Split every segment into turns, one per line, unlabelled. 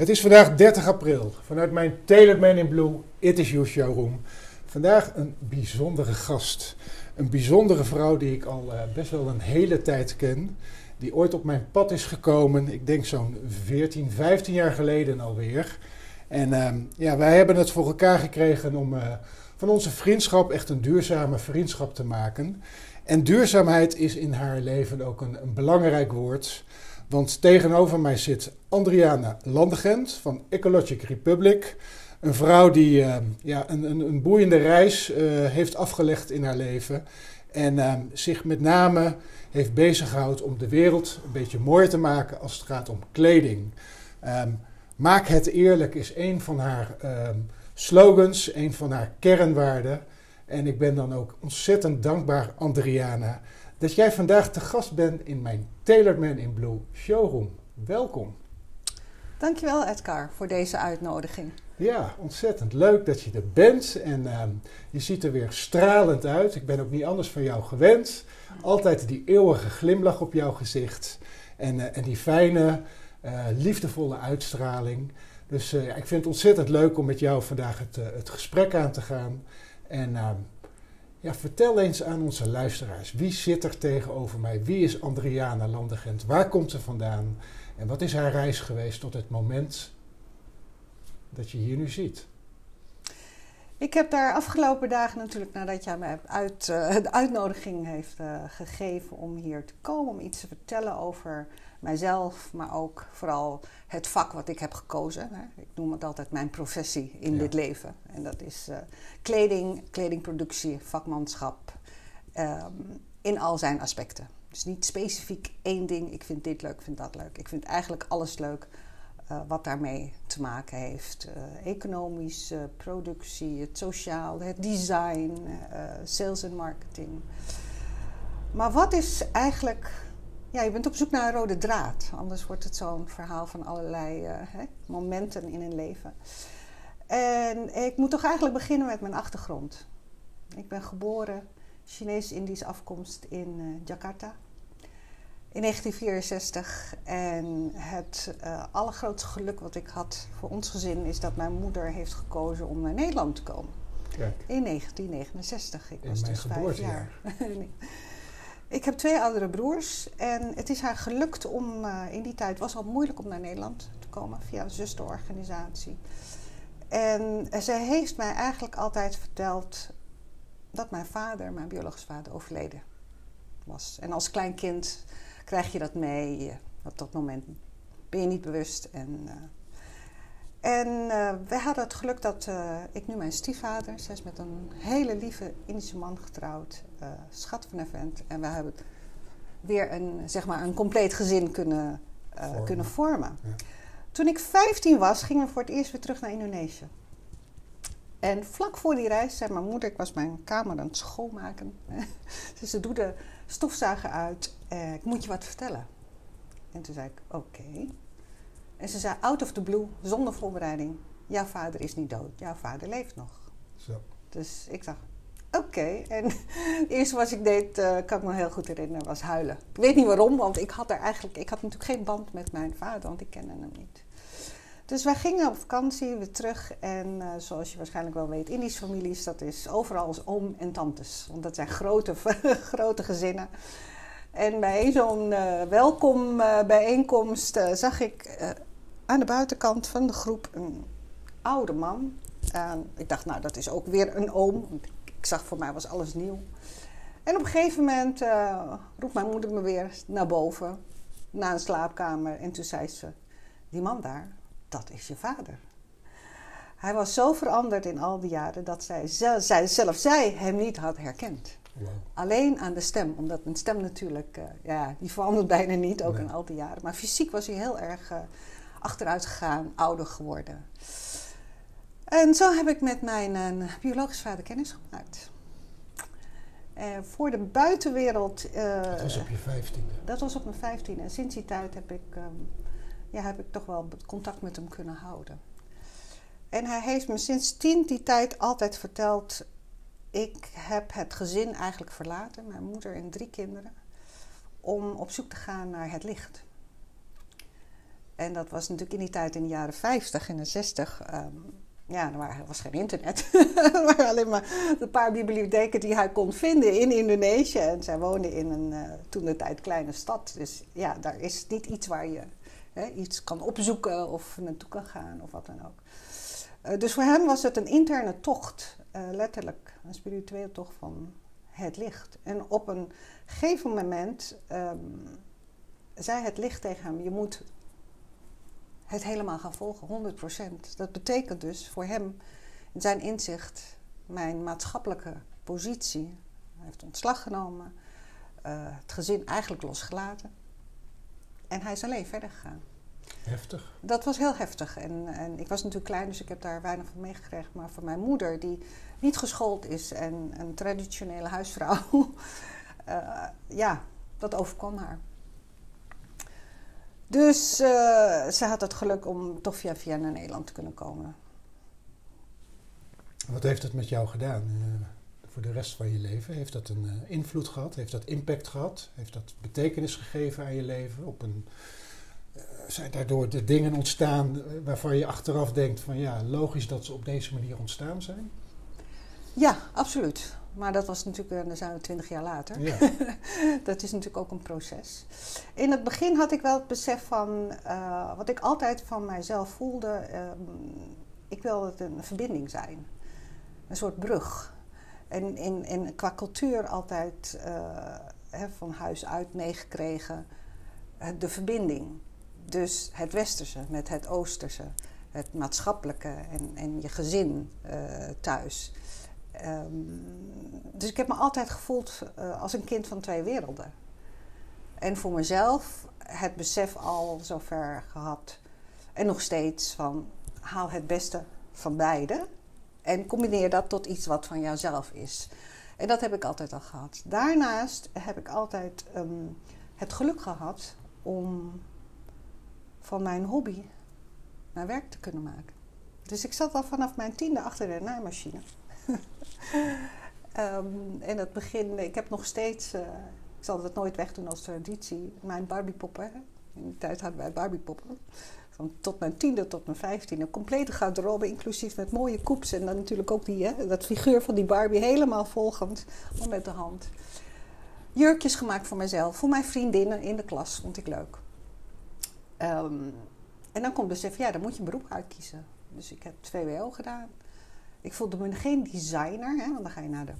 Het is vandaag 30 april. Vanuit mijn Tailored Man in Blue It Is You showroom. Vandaag een bijzondere gast. Een bijzondere vrouw die ik al uh, best wel een hele tijd ken. Die ooit op mijn pad is gekomen. Ik denk zo'n 14, 15 jaar geleden alweer. En uh, ja, wij hebben het voor elkaar gekregen om uh, van onze vriendschap echt een duurzame vriendschap te maken. En duurzaamheid is in haar leven ook een, een belangrijk woord. Want tegenover mij zit Andriana Landegent van Ecologic Republic. Een vrouw die uh, ja, een, een, een, boeiende reis uh, heeft afgelegd in haar leven. En uh, zich met name heeft bezighouden om de wereld een beetje mooier te maken als het gaat om kleding. Um, Maak het eerlijk is een van haar um, slogans, een van haar kernwaarden. En ik ben dan ook ontzettend dankbaar, Andriana, dat jij vandaag te gast bent in mijn Tailored Man in Blue showroom. Welkom.
Dankjewel Edgar voor deze uitnodiging.
Ja, ontzettend leuk dat je er bent en uh, je ziet er weer stralend uit. Ik ben ook niet anders van jou gewend. Altijd die eeuwige glimlach op jouw gezicht en, uh, en die fijne, uh, liefdevolle uitstraling. Dus ja, ik vind het ontzettend leuk om met jou vandaag het, het gesprek aan te gaan. En ehm, ja, vertel eens aan onze luisteraars, wie zit er tegenover mij? Wie is Andriana Landegent? Waar komt ze vandaan? En wat is haar reis geweest tot het moment dat je hier nu ziet?
Ik heb daar afgelopen dagen natuurlijk, nadat jij mij uit, uh, de uitnodiging heeft uh, gegeven om hier te komen, om iets te vertellen over mijzelf, maar ook vooral het vak wat ik heb gekozen. Hè. Ik noem het altijd mijn professie in ja. dit leven. En dat is uh, kleding, kledingproductie, vakmanschap, um, in al zijn aspecten. Dus niet specifiek één ding, ik vind dit leuk, ik vind dat leuk. Ik vind eigenlijk alles leuk uh, wat daarmee te maken heeft. Uh, economisch, productie, het sociaal, het design, sales en marketing. Maar wat is eigenlijk. Ja, je bent op zoek naar een rode draad. Anders wordt het zo'n verhaal van allerlei hè, momenten in een leven. En ik moet toch eigenlijk beginnen met mijn achtergrond. Ik ben geboren Chinees-Indische afkomst in Jakarta in 1964. En het uh, allergrootste geluk wat ik had voor ons gezin is dat mijn moeder heeft gekozen om naar Nederland te komen.
Kijk.
In 1969. Ik
In
was
mijn
dus vijf jaar. nee. Ik heb twee oudere broers en het is haar gelukt om, uh, in die tijd was al moeilijk om naar Nederland te komen via een zusterorganisatie. En zij heeft mij eigenlijk altijd verteld dat mijn vader, mijn biologisch vader, overleden was. En als klein kind krijg je dat mee. Op dat moment ben je niet bewust. En, uh, en uh, wij hadden het geluk dat uh, ik nu mijn stiefvader, zij is met een hele lieve Indische man getrouwd, schat van een vent. En we hebben weer een, zeg maar, een compleet gezin kunnen vormen. Kunnen vormen. Ja. Toen ik 15 was, gingen we voor het eerst weer terug naar Indonesië. En vlak voor die reis zei mijn moeder, ik was mijn kamer aan het schoonmaken. dus ze doet de stofzuiger uit. Ik moet je wat vertellen. En toen zei ik, oké. Okay. En ze zei, out of the blue, zonder voorbereiding. Jouw vader is niet dood, jouw vader leeft nog.
Zo.
Dus ik dacht, oké. Okay. En het eerste wat ik deed, uh, kan ik me heel goed herinneren, was huilen. Ik weet niet waarom, want ik had er eigenlijk, ik had natuurlijk geen band met mijn vader, want ik kende hem niet. Dus wij gingen op vakantie weer terug. En uh, zoals je waarschijnlijk wel weet, Indische families, dat is overal als oom en tantes. Want dat zijn grote, grote gezinnen. En bij zo'n uh, welkom uh, bijeenkomst zag ik aan de buitenkant van de groep een oude man. En ik dacht, nou, dat is ook weer een oom. Ik zag voor mij was alles nieuw. En op een gegeven moment uh, roept mijn moeder me weer naar boven, naar een slaapkamer. En toen zei ze: Die man daar, dat is je vader. Hij was zo veranderd in al die jaren dat zij, zij zelf zij hem niet had herkend. Alleen aan de stem, omdat een stem natuurlijk, uh, ja, die verandert bijna niet, ook in al die jaren. Maar fysiek was hij heel erg uh, achteruit gegaan, ouder geworden. En zo heb ik met mijn uh, biologische vader kennis gemaakt. voor de buitenwereld.
dat was op je vijftiende?
Dat was op mijn vijftiende. En sinds die tijd heb ik, um, ja, heb ik toch wel contact met hem kunnen houden. En hij heeft me sinds tien die tijd altijd verteld ik heb het gezin eigenlijk verlaten, mijn moeder en drie kinderen, om op zoek te gaan naar het licht. En dat was natuurlijk in die tijd in de jaren 50 en de 60. Um, ja, er was geen internet. er waren alleen maar een paar bibliotheken die hij kon vinden in Indonesië. En zij woonde in een uh, toen de tijd kleine stad. Dus ja, daar is niet iets waar je hè, iets kan opzoeken of naartoe kan gaan of wat dan ook. Uh, dus voor hem was het een interne tocht, uh, letterlijk een spiritueel tocht van het licht. En op een gegeven moment um, zei het licht tegen hem: Je moet het helemaal gaan volgen, 100%. Dat betekent dus voor hem, in zijn inzicht, mijn maatschappelijke positie. Hij heeft ontslag genomen, uh, het gezin eigenlijk losgelaten. En hij is alleen verder gegaan.
Heftig.
Dat was heel heftig. En, en ik was natuurlijk klein, dus ik heb daar weinig van meegekregen. Maar voor mijn moeder, die niet geschoold is en een traditionele huisvrouw, uh, ja, dat overkwam haar. Dus uh, ze had het geluk om toch via via naar Nederland te kunnen komen.
Wat heeft het met jou gedaan uh, voor de rest van je leven? Heeft dat een uh, invloed gehad? Heeft dat impact gehad? Heeft dat betekenis gegeven aan je leven? Op een, zijn daardoor de dingen ontstaan waarvan je achteraf denkt van ja, logisch dat ze op deze manier ontstaan zijn?
Ja, absoluut. Maar dat was natuurlijk, dan zijn we twintig jaar later.
Ja.
dat is natuurlijk ook een proces. In het begin had ik wel het besef van, uh, wat ik altijd van mijzelf voelde, um, ik wil het een verbinding zijn. Een soort brug. En in, in, qua cultuur altijd uh, hè, van huis uit meegekregen, de verbinding. Dus het westerse met het oosterse, het maatschappelijke en, en je gezin uh, thuis. Um, dus ik heb me altijd gevoeld uh, als een kind van twee werelden. En voor mezelf het besef al zover gehad. En nog steeds van haal het beste van beide. En combineer dat tot iets wat van jouzelf is. En dat heb ik altijd al gehad. Daarnaast heb ik altijd um, het geluk gehad om van mijn hobby mijn werk te kunnen maken. Dus ik zat al vanaf mijn tiende achter de naaimachine. en het begin, ik heb nog steeds, uh, ik zal het nooit wegdoen als traditie, mijn Barbiepoppen. In die tijd hadden wij Barbiepoppen. Van tot mijn tiende tot mijn vijftiende. Complete garderobe, inclusief met mooie koeps. En dan natuurlijk ook die, hè, dat figuur van die Barbie helemaal volgend, al met de hand. Jurkjes gemaakt voor mezelf, voor mijn vriendinnen in de klas, vond ik leuk. Um, en dan komt besef, ja, dan moet je een beroep uitkiezen. Dus ik heb 2WO gedaan. Ik voelde me geen designer, hè, want dan ga je naar de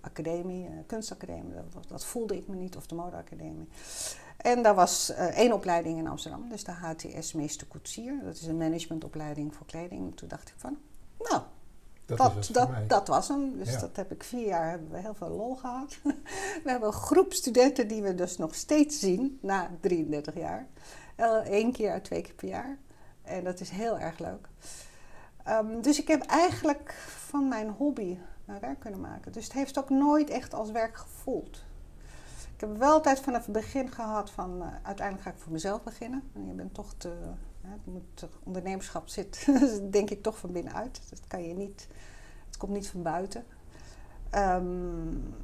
academie, uh, kunstacademie. Dat, dat, voelde ik me niet, of de modeacademie. En daar was uh, één opleiding in Amsterdam, dus de HTS Meester Koetsier. Dat is een managementopleiding voor kleding. Toen dacht ik van, nou,
dat,
dat, dat, dat, was hem. Dus ja. dat heb ik vier jaar, hebben we heel veel lol gehad. we hebben een groep studenten die we dus nog steeds zien, na 33 jaar. Eén keer, twee keer per jaar. En dat is heel erg leuk. Um, dus ik heb eigenlijk van mijn hobby mijn werk kunnen maken. Dus het heeft ook nooit echt als werk gevoeld. Ik heb wel altijd vanaf het begin gehad van uh, uiteindelijk ga ik voor mezelf beginnen. En je bent toch te, het ondernemerschap zit denk ik toch van binnenuit. Dat kan je niet, het komt niet van buiten. Um,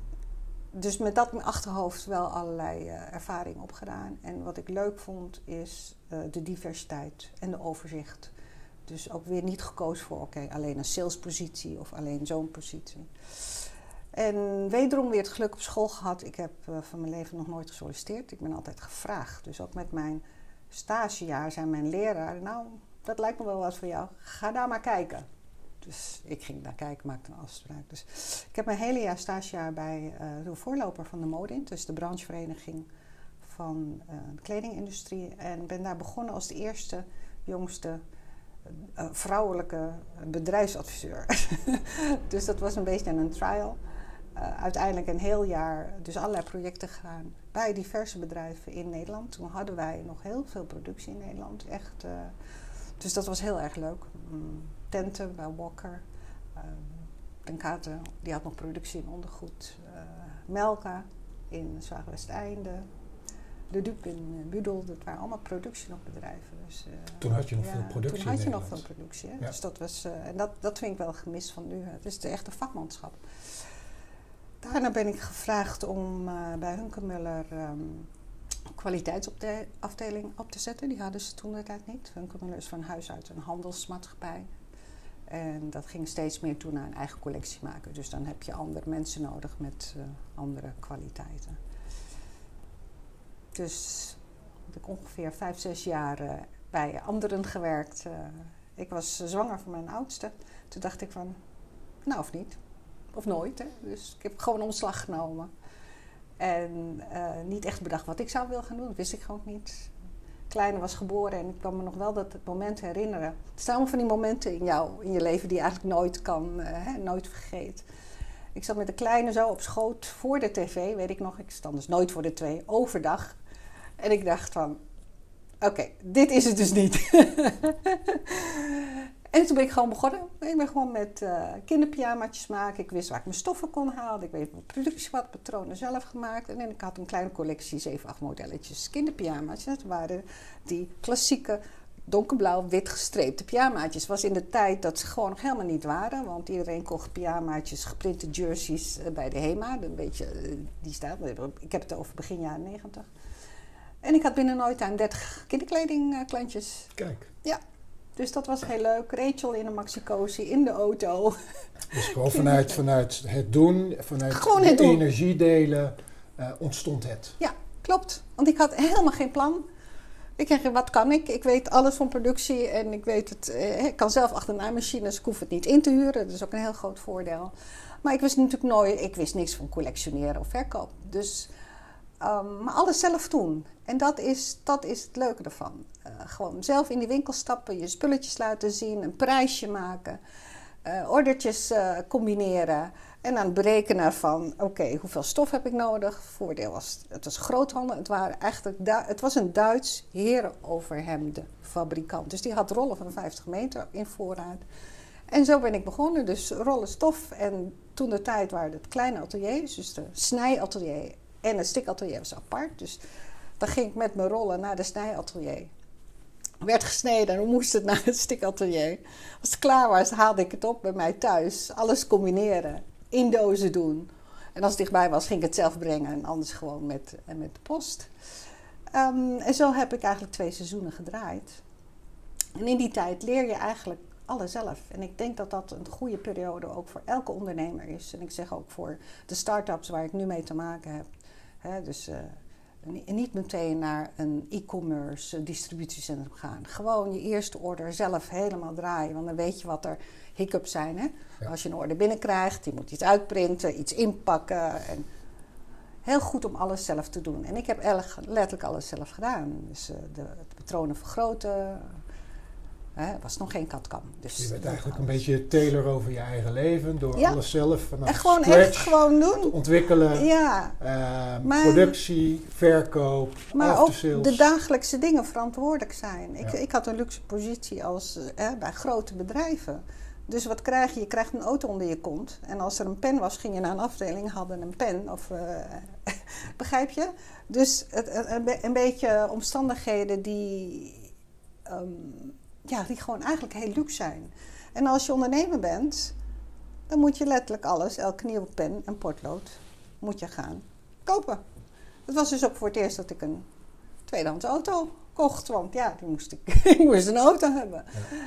dus met dat in mijn achterhoofd wel allerlei uh, ervaringen opgedaan. En wat ik leuk vond is de diversiteit en de overzicht. Dus ook weer niet gekozen voor, oké, alleen een salespositie of alleen zo'n positie. En wederom weer het geluk op school gehad. Ik heb uh, van mijn leven nog nooit gesolliciteerd. Ik ben altijd gevraagd. Dus ook met mijn stagejaar zijn mijn leraar, nou, dat lijkt me wel wat voor jou. Ga daar maar kijken. Dus ik ging daar kijken, maakte een afspraak. Dus ik heb mijn hele jaar stagejaar bij uh, de voorloper van de Modint, dus de branchevereniging van uh, de kledingindustrie. En ben daar begonnen als de eerste, jongste vrouwelijke bedrijfsadviseur. dus dat was een beetje een trial. Uh, uiteindelijk een heel jaar, dus allerlei projecten gedaan bij diverse bedrijven in Nederland. Toen hadden wij nog heel veel productie in Nederland. Echt, uh, dus dat was heel erg leuk. Mm, tenten bij Walker. Uh, Tenkate, die had nog productie in ondergoed. Melka in Zwaagwesteinde. De Dup in Budel, dat waren allemaal productienoogbedrijven. Dus,
toen had je nog ja, veel productie.
Toen had je nog veel productie. Ja. Dus dat was, en dat, dat vind ik wel gemist van nu. Het is de echte vakmanschap. Daarna ben ik gevraagd om uh, bij Hunkemuller um, kwaliteitsafdeling op te zetten. Die hadden ze toen de tijd niet. Hunkemuller is van huis uit een handelsmaatschappij. En dat ging steeds meer toe naar een eigen collectie maken. Dus dan heb je andere mensen nodig met uh, andere kwaliteiten. Dus heb ik ongeveer vijf, zes jaar uh, bij anderen gewerkt. ik was zwanger van mijn oudste. Toen dacht ik van, nou of niet. Of nooit. Hè? Dus ik heb gewoon ontslag genomen. En uh, niet echt bedacht wat ik zou willen gaan doen. Dat wist ik gewoon niet. Kleine was geboren en ik kan me nog wel dat het moment herinneren. Er staan allemaal van die momenten in jou, in je leven, die je eigenlijk nooit kan, hè, nooit vergeet. Ik zat met de kleine zo op schoot voor de tv, weet ik nog. Ik stond dus nooit voor de twee, overdag. En ik dacht van, oké, dit is het dus niet. En toen ben ik gewoon begonnen. Ik ben gewoon met uh, kinderpyjamaatjes maken. Ik wist waar ik mijn stoffen kon halen. Ik weet wat productie, wat patronen zelf gemaakt. En ik had een kleine collectie, 7, 8 modelletjes kinderpyjamaatjes. Dat waren die klassieke donkerblauw wit gestreepte pyjamaatjes. was in de tijd dat ze gewoon helemaal niet waren. Want iedereen kocht pyjamaatjes, geprinte jerseys eh, bij de HEMA. Een beetje, eh, die staat, ik heb het over begin jaren 90. En ik had binnen nooit aan 30 kinderkledingklantjes.
Kijk.
Ja, dus dat was heel leuk. Rachel in een maxi in de auto.
Dus gewoon vanuit, vanuit het doen, vanuit gewoon het energie delen, uh, ontstond het.
Ja, klopt. Want ik had helemaal geen plan. Ik kreeg, wat kan ik? Ik weet alles van productie en ik weet het. Eh, ik kan zelf achter naaimachines, ik hoef het niet in te huren. Dat is ook een heel groot voordeel. Maar ik wist natuurlijk nooit, ik wist niks van collectioneren of verkoop. Dus Um, maar alles zelf doen. En dat is, dat is het leuke ervan. Uh, gewoon zelf in die winkel stappen, je spulletjes laten zien, een prijsje maken, uh, ordertjes uh, combineren. En dan berekenen van, oké, hoeveel stof heb ik nodig? Voordeel was, het was groothandel. Het, waren eigenlijk het was een Duits fabrikant. Dus die had rollen van 50 meter in voorraad. En zo ben ik begonnen. Dus rollen stof. En toen de tijd waren het kleine ateliers, dus de snijatelier en het stikatelier was apart. Dus dan ging ik met mijn rollen naar de snijatelier. Werd gesneden en moest het naar het stikatelier. Als het klaar was, haalde ik het op bij mij thuis. Alles combineren, in dozen doen. En als het dichtbij was, ging ik het zelf brengen en anders gewoon met, met de post. Um, en zo heb ik eigenlijk twee seizoenen gedraaid. En in die tijd leer je eigenlijk alles zelf. En ik denk dat dat een goede periode ook voor elke ondernemer is. En ik zeg ook voor de start-ups waar ik nu mee te maken heb. Hè, dus uh, niet meteen naar een e-commerce distributiecentrum gaan. Gewoon je eerste order zelf helemaal draaien. Want dan weet je wat er hiccups zijn. Hè? Als je een order binnenkrijgt, je moet iets uitprinten, iets inpakken. En heel goed om alles zelf te doen. En ik heb letterlijk alles zelf gedaan. Dus uh, de, de patronen vergroten, het was nog geen katkam. Dus
je bent eigenlijk een beetje tailor over je eigen leven. Door alles zelf vanaf
en gewoon echt gewoon doen.
te ontwikkelen. Ja. Uh, productie, verkoop,
Maar ook de dagelijkse dingen verantwoordelijk zijn. Ik, ik had een luxe positie als, eh, bij grote bedrijven. Dus wat krijg je? Je krijgt een auto onder je kont. En als er een pen was, ging je naar een afdeling, hadden een pen. Of, uh, begrijp je? Dus het, een, een, beetje omstandigheden die... Um, ja, die gewoon eigenlijk heel luxe zijn. En als je ondernemer bent, dan moet je letterlijk alles, elke nieuwe pen en potlood, moet je gaan kopen. Het was dus ook voor het eerst dat ik een tweedehands auto kocht. Want ja, die moest ik, ik moest een auto hebben.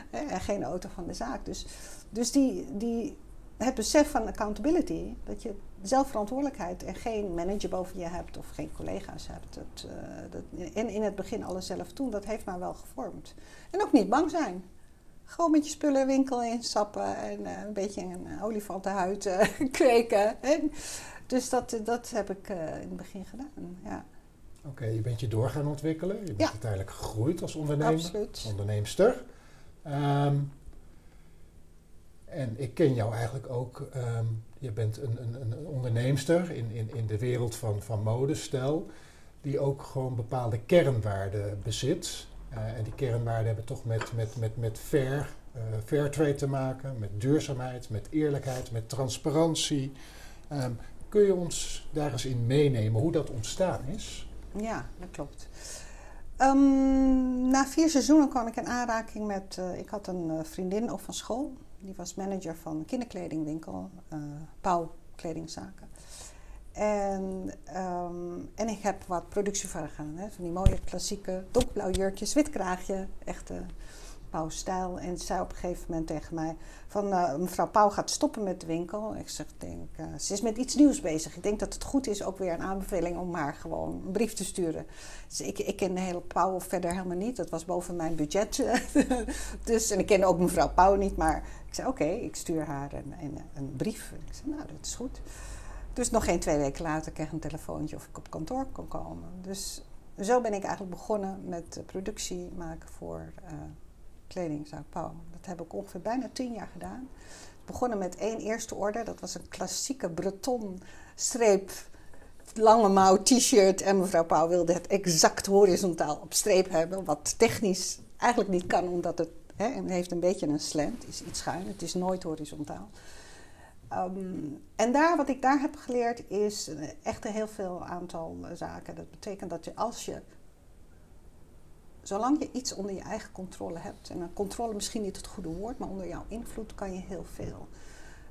En geen auto van de zaak. Dus, dus die, die, het besef van accountability, dat je zelfverantwoordelijkheid en geen manager boven je hebt of geen collega's hebt. Dat, uh, dat, en in het begin alles zelf doen, dat heeft mij wel gevormd. En ook niet bang zijn. Gewoon met je spullen winkel instappen en uh, een beetje een olifantenhuid uh, kweken. En dus dat, dat heb ik in het begin gedaan, ja.
Oké, je bent je door gaan ontwikkelen. Je bent ja. uiteindelijk gegroeid als ondernemer.
Absoluut.
Onderneemster. Um, en ik ken jou eigenlijk ook. Um, je bent een, een, een onderneemster in, in, in de wereld van, van modestijl. Die ook gewoon bepaalde kernwaarden bezit. Uh, en die kernwaarden hebben toch met, met, met, met fair, uh, fair trade te maken. Met duurzaamheid, met eerlijkheid, met transparantie. Um, kun je ons daar eens in meenemen hoe dat ontstaan is?
Ja, dat klopt. Um, na vier seizoenen kwam ik in aanraking met. Uh, ik had een vriendin ook van school. Die was manager van een kinderkledingwinkel, uh, Kledingzaken. En, um, en ik heb wat productie van. Hè, van die mooie klassieke donkerblauw jurkjes, wit kraagje. Echte Pauw-stijl. En zei op een gegeven moment tegen mij: van uh, mevrouw Pauw gaat stoppen met de winkel. Ik zeg, denk, uh, ze is met iets nieuws bezig. Ik denk dat het goed is, ook weer een aanbeveling om haar gewoon een brief te sturen. Dus ik, ik ken de hele Pauw verder helemaal niet. Dat was boven mijn budget. dus, en ik ken ook mevrouw Pauw niet. Maar ik zei, oké, ik stuur haar een, een, een brief. Ik zei, nou, dat is goed. Dus nog geen twee weken later kreeg ik een telefoontje of ik op kantoor kon komen. Dus zo ben ik eigenlijk begonnen met productie maken voor... Uh, kledingzaak Pauw. Dat heb ik ongeveer bijna tien jaar gedaan. Begonnen met één eerste orde. Dat was een klassieke Breton streep lange mouw t-shirt. En mevrouw Pauw wilde het exact horizontaal op streep hebben. Wat technisch eigenlijk niet kan, omdat het, hè, heeft een beetje een slant. Is iets schuin, het is nooit horizontaal. Um, en daar, wat ik daar heb geleerd is echt een heel veel aantal zaken. Dat betekent dat je als je zolang je iets onder je eigen controle hebt, en een controle misschien niet het goede woord, maar onder jouw invloed kan je heel veel.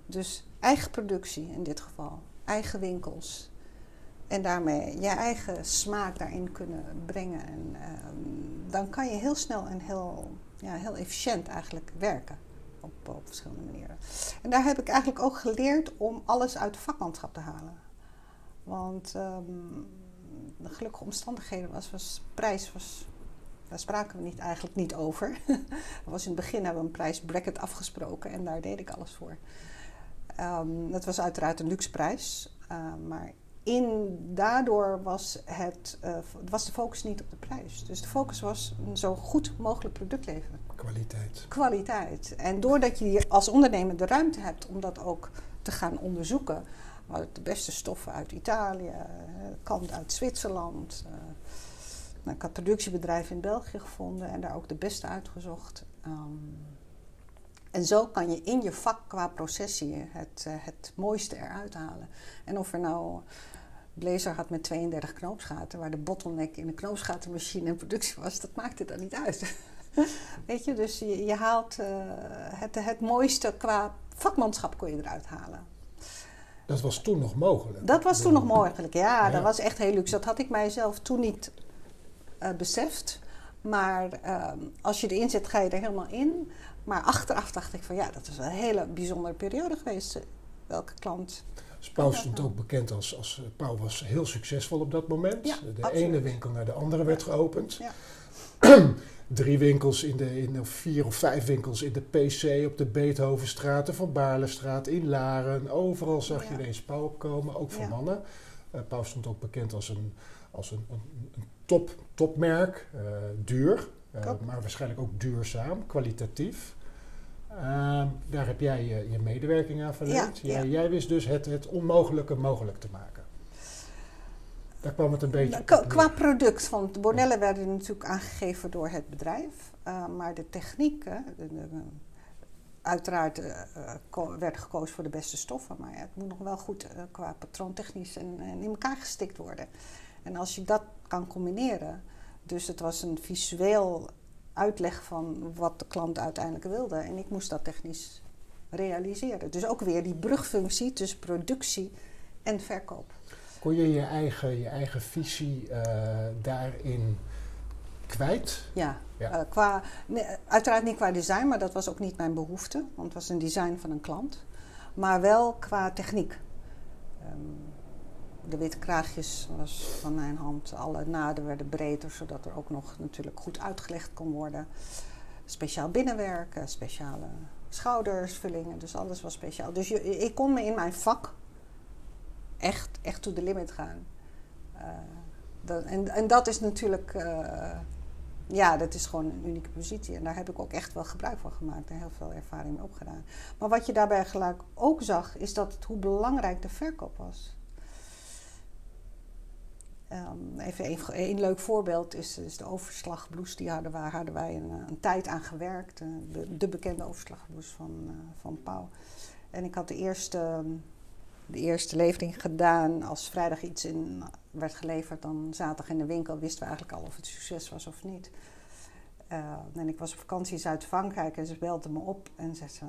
Dus eigen productie in dit geval, eigen winkels. En daarmee je eigen smaak daarin kunnen brengen. En uh, dan kan je heel snel en heel, ja, heel efficiënt eigenlijk werken. Op, op verschillende manieren. En daar heb ik eigenlijk ook geleerd om alles uit de vakmanschap te halen. Want um, de gelukkige omstandigheden was, was prijs was daar spraken we niet, eigenlijk niet over. was in het begin hebben we een prijsbracket afgesproken en daar deed ik alles voor. Um, dat was uiteraard een luxe prijs, uh, maar in, daardoor was, het, uh, was de focus niet op de prijs. Dus de focus was een zo goed mogelijk product leveren.
Kwaliteit.
Kwaliteit. En doordat je als ondernemer de ruimte hebt om dat ook te gaan onderzoeken, de beste stoffen uit Italië, eh, kant uit Zwitserland. Uh, nou, ik had productiebedrijven in België gevonden en daar ook de beste uitgezocht. Um, en zo kan je in je vak qua processie het, uh, het mooiste eruit halen. En of er nou Blazer had met 32 knoopsgaten, waar de bottleneck in de knoopsgatenmachine en productie was, dat maakte dan niet uit. Weet je, dus je, je haalt uh, het, het mooiste qua vakmanschap kon je eruit halen.
Dat was toen nog mogelijk.
Dat was toen nog mogelijk, ja, ja. Dat was echt heel luxe. Dat had ik mijzelf toen niet uh, beseft. Maar uh, als je erin zit, ga je er helemaal in. Maar achteraf dacht ik van ja, dat is een hele bijzondere periode geweest. Welke klant.
Dus Pauw stond ook bekend als, als Pauw was heel succesvol op dat moment.
Ja,
de
absoluut.
ene winkel naar de andere werd geopend.
Ja.
Drie winkels in de, in, of vier of vijf winkels in de PC, op de Beethovenstraat, de Van Baarlestraat, in Laren. Overal zag je ineens Pauw opkomen, ook voor mannen. Uh, Pauw stond ook bekend als een, als een, een, een top, topmerk, uh, duur, uh, maar waarschijnlijk ook duurzaam, kwalitatief. Uh, daar heb jij je, je medewerking aan verleend.
Ja,
jij, jij, wist dus het, het, onmogelijke mogelijk te maken. Daar kwam het een beetje
qua, qua product, want de bordellen werden natuurlijk aangegeven door het bedrijf. Uh, maar de techniek, de, de, uiteraard werd gekozen voor de beste stoffen. Maar het moet nog wel goed qua patroontechnisch en, en in elkaar gestikt worden. En als je dat kan combineren, dus het was een visueel uitleg van wat de klant uiteindelijk wilde. En ik moest dat technisch realiseren. Dus ook weer die brugfunctie tussen productie en verkoop.
Kon je je eigen, je eigen visie uh, daarin kwijt?
Ja, ja. Uh, qua, nee, uiteraard niet qua design, maar dat was ook niet mijn behoefte. Want het was een design van een klant. Maar wel qua techniek. Um, de witte kraagjes was van mijn hand. Alle naden werden breder, zodat er ook nog natuurlijk goed uitgelegd kon worden. speciaal binnenwerken, speciale schoudersvullingen. Dus alles was speciaal. Dus je, ik kon me in mijn vak echt, echt to the limit gaan. Dat, en, en dat is natuurlijk, uh, ja, dat is gewoon een unieke positie. En daar heb ik ook echt wel gebruik van gemaakt en heel veel ervaring mee opgedaan. Maar wat je daarbij gelijk ook zag, is dat hoe belangrijk de verkoop was. Um, even een, leuk voorbeeld is, is de overslagblouse. Die hadden hadden wij een, een tijd aan gewerkt. De, de bekende overslagblouse van, uh, van Pauw. En ik had de eerste, de eerste levering gedaan. Als vrijdag iets in, werd geleverd, dan zaterdag in de winkel wisten we eigenlijk al of het succes was of niet. Uh, en ik was op vakantie in Zuid-Frankrijk en ze belde me op en zei ze: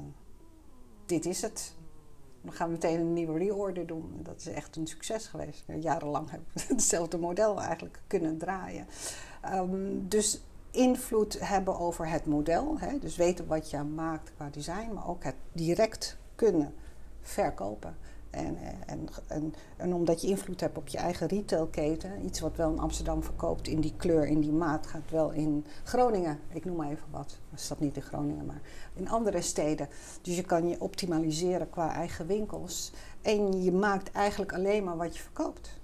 Dit is het. Dan gaan we meteen een nieuwe reorder doen. Dat is echt een succes geweest. Jarenlang heb ik hetzelfde model eigenlijk kunnen draaien. Um, dus invloed hebben over het model. Hè? Dus weten wat je maakt qua design, maar ook het direct kunnen verkopen. En, en, en, en, omdat je invloed hebt op je eigen retailketen, iets wat wel in Amsterdam verkoopt in die kleur, in die maat, gaat wel in Groningen. Ik noem maar even wat. Dat staat niet in Groningen, maar in andere steden. Dus je kan je optimaliseren qua eigen winkels. En je maakt eigenlijk alleen maar wat je verkoopt.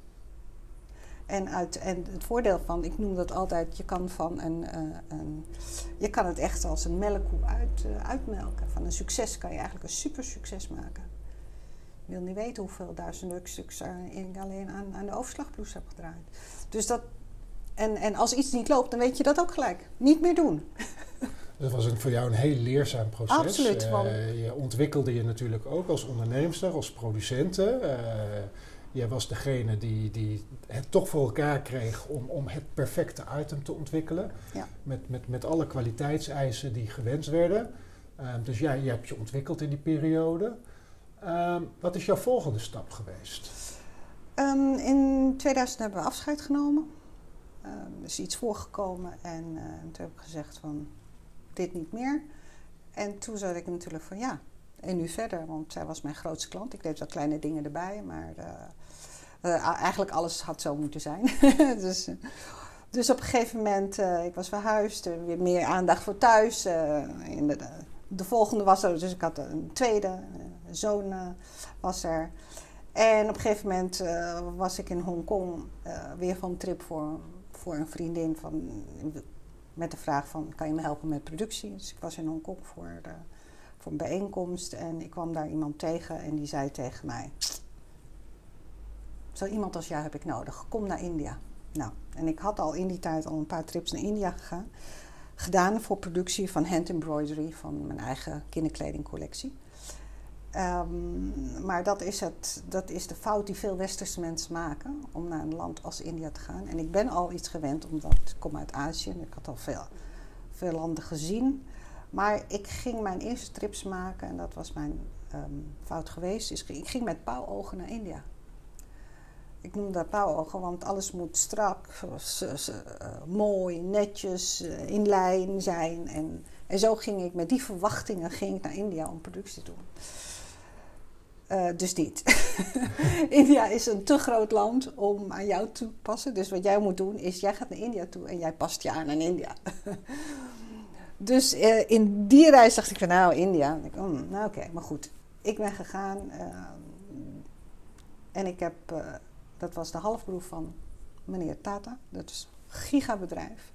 En, uit, en het voordeel van, ik noem dat altijd, je kan van een, uh, een je kan het echt als een melkkoe uit, uh, uitmelken. Van een succes kan je eigenlijk een super succes maken. Wil niet weten hoeveel duizenden stuks ik alleen aan, aan de overslagbloes heb gedraaid. Dus dat, en, en als iets niet loopt, dan weet je dat ook gelijk. Niet meer doen.
Dat was een, voor jou een heel leerzaam proces.
Absoluut.
Uh, je ontwikkelde je natuurlijk ook als onderneemster, als producenten. Uh, jij was degene die, die het toch voor elkaar kreeg om, om het perfecte item te ontwikkelen.
Ja.
Met, met, met alle kwaliteitseisen die gewenst werden. Uh, dus jij, je hebt je ontwikkeld in die periode. Ehm, wat is jouw volgende stap geweest?
Um, in 2000 hebben we afscheid genomen. Um, er is iets voorgekomen en uh, toen heb ik gezegd van dit niet meer. En toen zat ik natuurlijk van ja, en nu verder, want zij was mijn grootste klant. Ik deed wel kleine dingen erbij, maar uh, uh, eigenlijk alles had zo moeten zijn. dus, dus op een gegeven moment, ik was verhuisd, weer meer aandacht voor thuis. in de, de volgende was er, dus ik had een tweede, zoon uh, was er. En op een gegeven moment uh, was ik in Hongkong uh, weer van trip voor, voor een vriendin van, met de vraag van kan je me helpen met productie. Dus ik was in Hongkong voor, voor een bijeenkomst en ik kwam daar iemand tegen en die zei tegen mij... Zo iemand als jou heb ik nodig, kom naar India. Nou, en ik had al in die tijd al een paar trips naar India gegaan, gedaan voor productie van hand embroidery van mijn eigen kinderkledingcollectie. Um, maar dat is, het, dat is de fout die veel westerse mensen maken om naar een land als India te gaan. En ik ben al iets gewend, omdat ik kom uit Azië en ik had al veel, veel landen gezien. Maar ik ging mijn eerste trips maken en dat was mijn um, fout geweest. Is, ik ging met pauwogen naar India. Ik noem dat pauwogen, want alles moet strak, uh, mooi, netjes, uh, in lijn zijn. En, en zo ging ik met die verwachtingen ging ik naar India om productie te doen. Uh, dus niet. India is een te groot land om aan jou toe te passen. Dus wat jij moet doen is, jij gaat naar India toe en jij past je aan aan India. dus uh, in die reis dacht ik van nou, India. Ik, oh, nou oké, maar goed. Ik ben gegaan uh, en ik heb, dat was de halfbroer van meneer Tata. Dat is een gigabedrijf.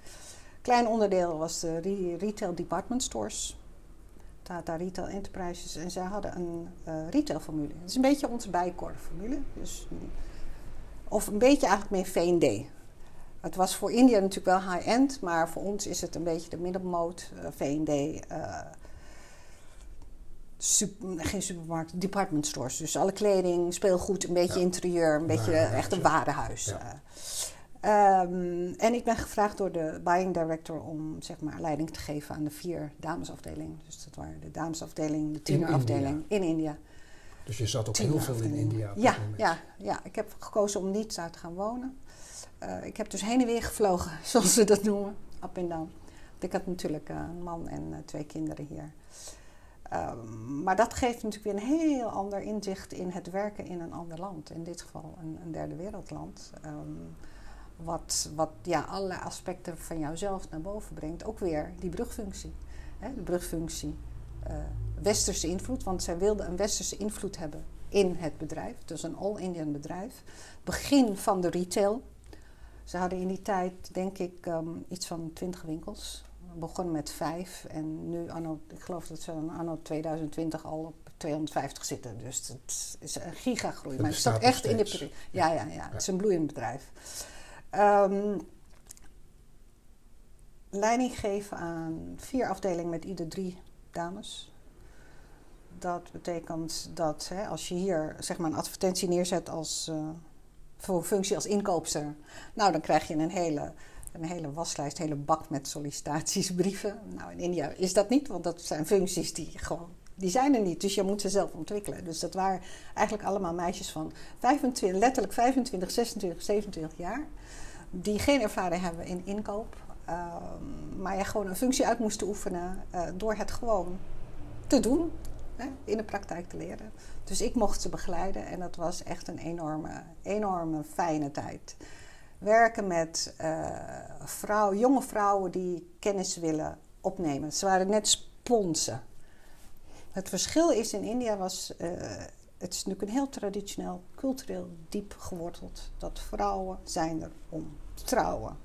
Klein onderdeel was de retail department stores Tata Retail Enterprises. En zij hadden een uh, retailformule. Het is een beetje onze bijkorfformule. Dus, of een beetje eigenlijk meer V&D. Het was voor India natuurlijk wel high-end, maar voor ons is het een beetje de middelmoot. Uh, V&D, uh, super, geen supermarkt, department stores. Dus alle kleding, speelgoed, een beetje ja. interieur, een beetje echt een warenhuis. Ja. Um, en ik ben gevraagd door de buying director om zeg maar, leiding te geven aan de vier damesafdelingen. Dus dat waren de damesafdeling, de tienerafdeling in, in India.
Dus je zat ook heel veel in India?
Ja, ja, ja, ik heb gekozen om niet daar te gaan wonen. Uh, ik heb dus heen en weer gevlogen, zoals ze dat noemen, up en down. Want ik had natuurlijk uh, een man en uh, twee kinderen hier. Um, maar dat geeft natuurlijk weer een heel ander inzicht in het werken in een ander land. In dit geval een, een derde wereldland. Um, wat, wat ja, allerlei aspecten van jouzelf naar boven brengt. Ook weer die brugfunctie. hè, de brugfunctie, uh, westerse invloed, want zij wilden een westerse invloed hebben in het bedrijf. Dus een all-Indian bedrijf. Begin van de retail. Ze hadden in die tijd, denk ik, um, iets van 20 winkels. Begonnen met vijf en nu, anno, ik geloof dat ze anno 2020 al op 250 zitten. Dus het is een gigagroei. Maar het staat echt in de periode. Ja, ja, ja, het is een bloeiend bedrijf. Um, leiding geven aan vier afdelingen met ieder drie dames. Dat betekent dat hè, als je hier zeg maar, een advertentie neerzet als, uh, voor functie als inkoopster, nou dan krijg je een hele, een hele waslijst, een hele bak met sollicitatiesbrieven. Nou, in India is dat niet, want dat zijn functies die gewoon die zijn er niet, dus je moet ze zelf ontwikkelen. Dus dat waren eigenlijk allemaal meisjes van 25, letterlijk 25, 26, 27 jaar. Die geen ervaring hebben in inkoop. Um, maar je gewoon een functie uit moest oefenen uh, door het gewoon te doen. Hè, in de praktijk te leren. Dus ik mocht ze begeleiden en dat was echt een enorme, enorme fijne tijd. Werken met vrouw, jonge vrouwen die kennis willen opnemen. Ze waren net sponsen. Het verschil is in India was, uh, het is natuurlijk een heel traditioneel, cultureel diep geworteld. Dat vrouwen zijn er om te trouwen.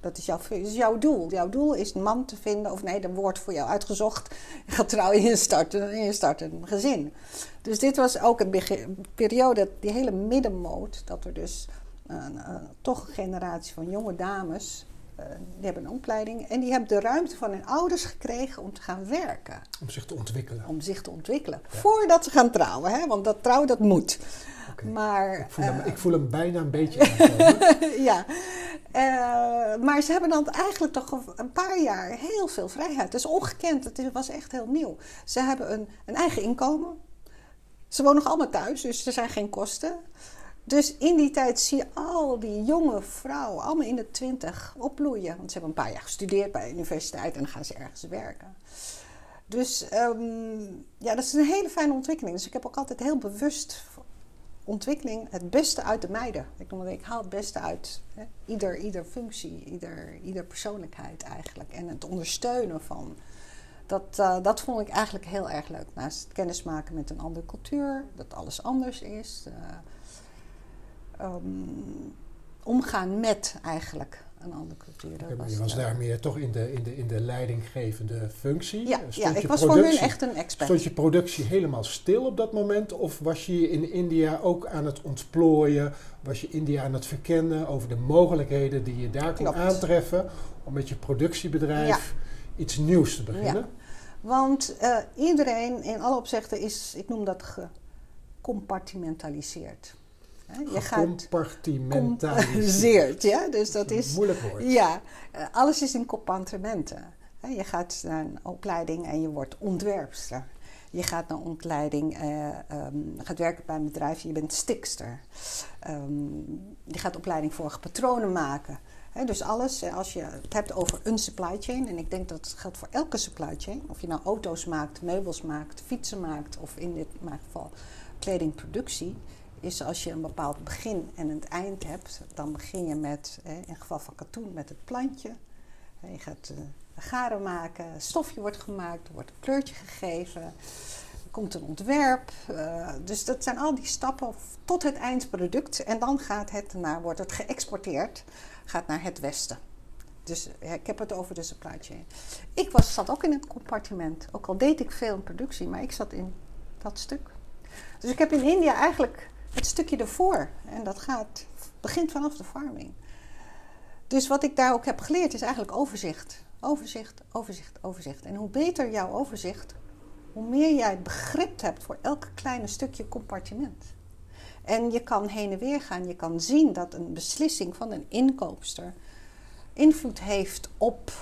Dat is, jouw, is jouw doel. Jouw doel is een man te vinden, of nee, dat wordt voor jou uitgezocht. Je gaat trouwen in je start, een gezin. Dus dit was ook een periode, die hele middenmoot, dat er dus toch een generatie van jonge dames uh, die hebben een opleiding en die hebben de ruimte van hun ouders gekregen om te gaan werken.
Om zich te ontwikkelen.
Om zich te ontwikkelen. Voordat ze gaan trouwen, hè? want dat trouwen dat moet.
Okay.
Maar,
ik, voel hem, uh, ik voel hem bijna een beetje
ja, uh, maar ze hebben dan eigenlijk toch een paar jaar heel veel vrijheid. Dat is ongekend, het was echt heel nieuw. Ze hebben een, een eigen inkomen. Ze wonen nog allemaal thuis, dus er zijn geen kosten. Dus in die tijd zie je al die jonge vrouwen, allemaal in de twintig, opbloeien. Want ze hebben een paar jaar gestudeerd bij de universiteit en dan gaan ze ergens werken. Dus um, ja, dat is een hele fijne ontwikkeling. Dus ik heb ook altijd heel bewust ontwikkeling het beste uit de meiden. Ik, noem het, ik haal het beste uit hè? Ieder, ieder functie, ieder, ieder persoonlijkheid eigenlijk. En het ondersteunen van. Dat, uh, dat vond ik eigenlijk heel erg leuk. Naast kennismaken met een andere cultuur, dat alles anders is. Uh, um, omgaan met eigenlijk een andere cultuur.
Maar je was daar meer toch in de, in de, in de leidinggevende functie?
Ja, ja ik was voor hun echt een expert.
Stond je productie helemaal stil op dat moment? Of was je in India ook aan het ontplooien? Was je India aan het verkennen over de mogelijkheden die je daar kon
Klopt.
aantreffen... om met je productiebedrijf ja. iets nieuws te beginnen?
Ja. Want uh, iedereen in alle opzichten is, ik noem dat gecompartimentaliseerd.
Je gaat
compartimentaliseerd, ja. Dus dat is
moeilijk woord.
Ja, alles is in compartimenten. Je gaat naar een opleiding en je wordt ontwerpster. Je gaat naar opleiding, uh, um, gaat werken bij een bedrijf, je bent stikster. Um, je gaat opleiding voor patronen maken. He, dus alles, als je het hebt over een supply chain, en ik denk dat het geldt voor elke supply chain, of je nou auto's maakt, meubels maakt, fietsen maakt, of in dit geval kledingproductie, is als je een bepaald begin en een eind hebt, dan begin je met, in het geval van katoen, met het plantje. Je gaat uh, garen maken, stofje wordt gemaakt, er wordt een kleurtje gegeven, er komt een ontwerp. Uh, dus dat zijn al die stappen tot het eindproduct. En dan gaat het naar, wordt het geëxporteerd, gaat naar het westen. Dus ik heb het over de supply chain. Ik was, zat ook in het compartiment. Ook al deed ik veel in productie, maar ik zat in dat stuk. Dus ik heb in India eigenlijk het stukje ervoor. En dat gaat, begint vanaf de farming. Dus wat ik daar ook heb geleerd is eigenlijk overzicht. Overzicht, overzicht, overzicht. En hoe beter jouw overzicht, hoe meer jij begrip hebt voor elk kleine stukje compartiment. En je kan heen en weer gaan. Je kan zien dat een beslissing van een inkoopster invloed heeft op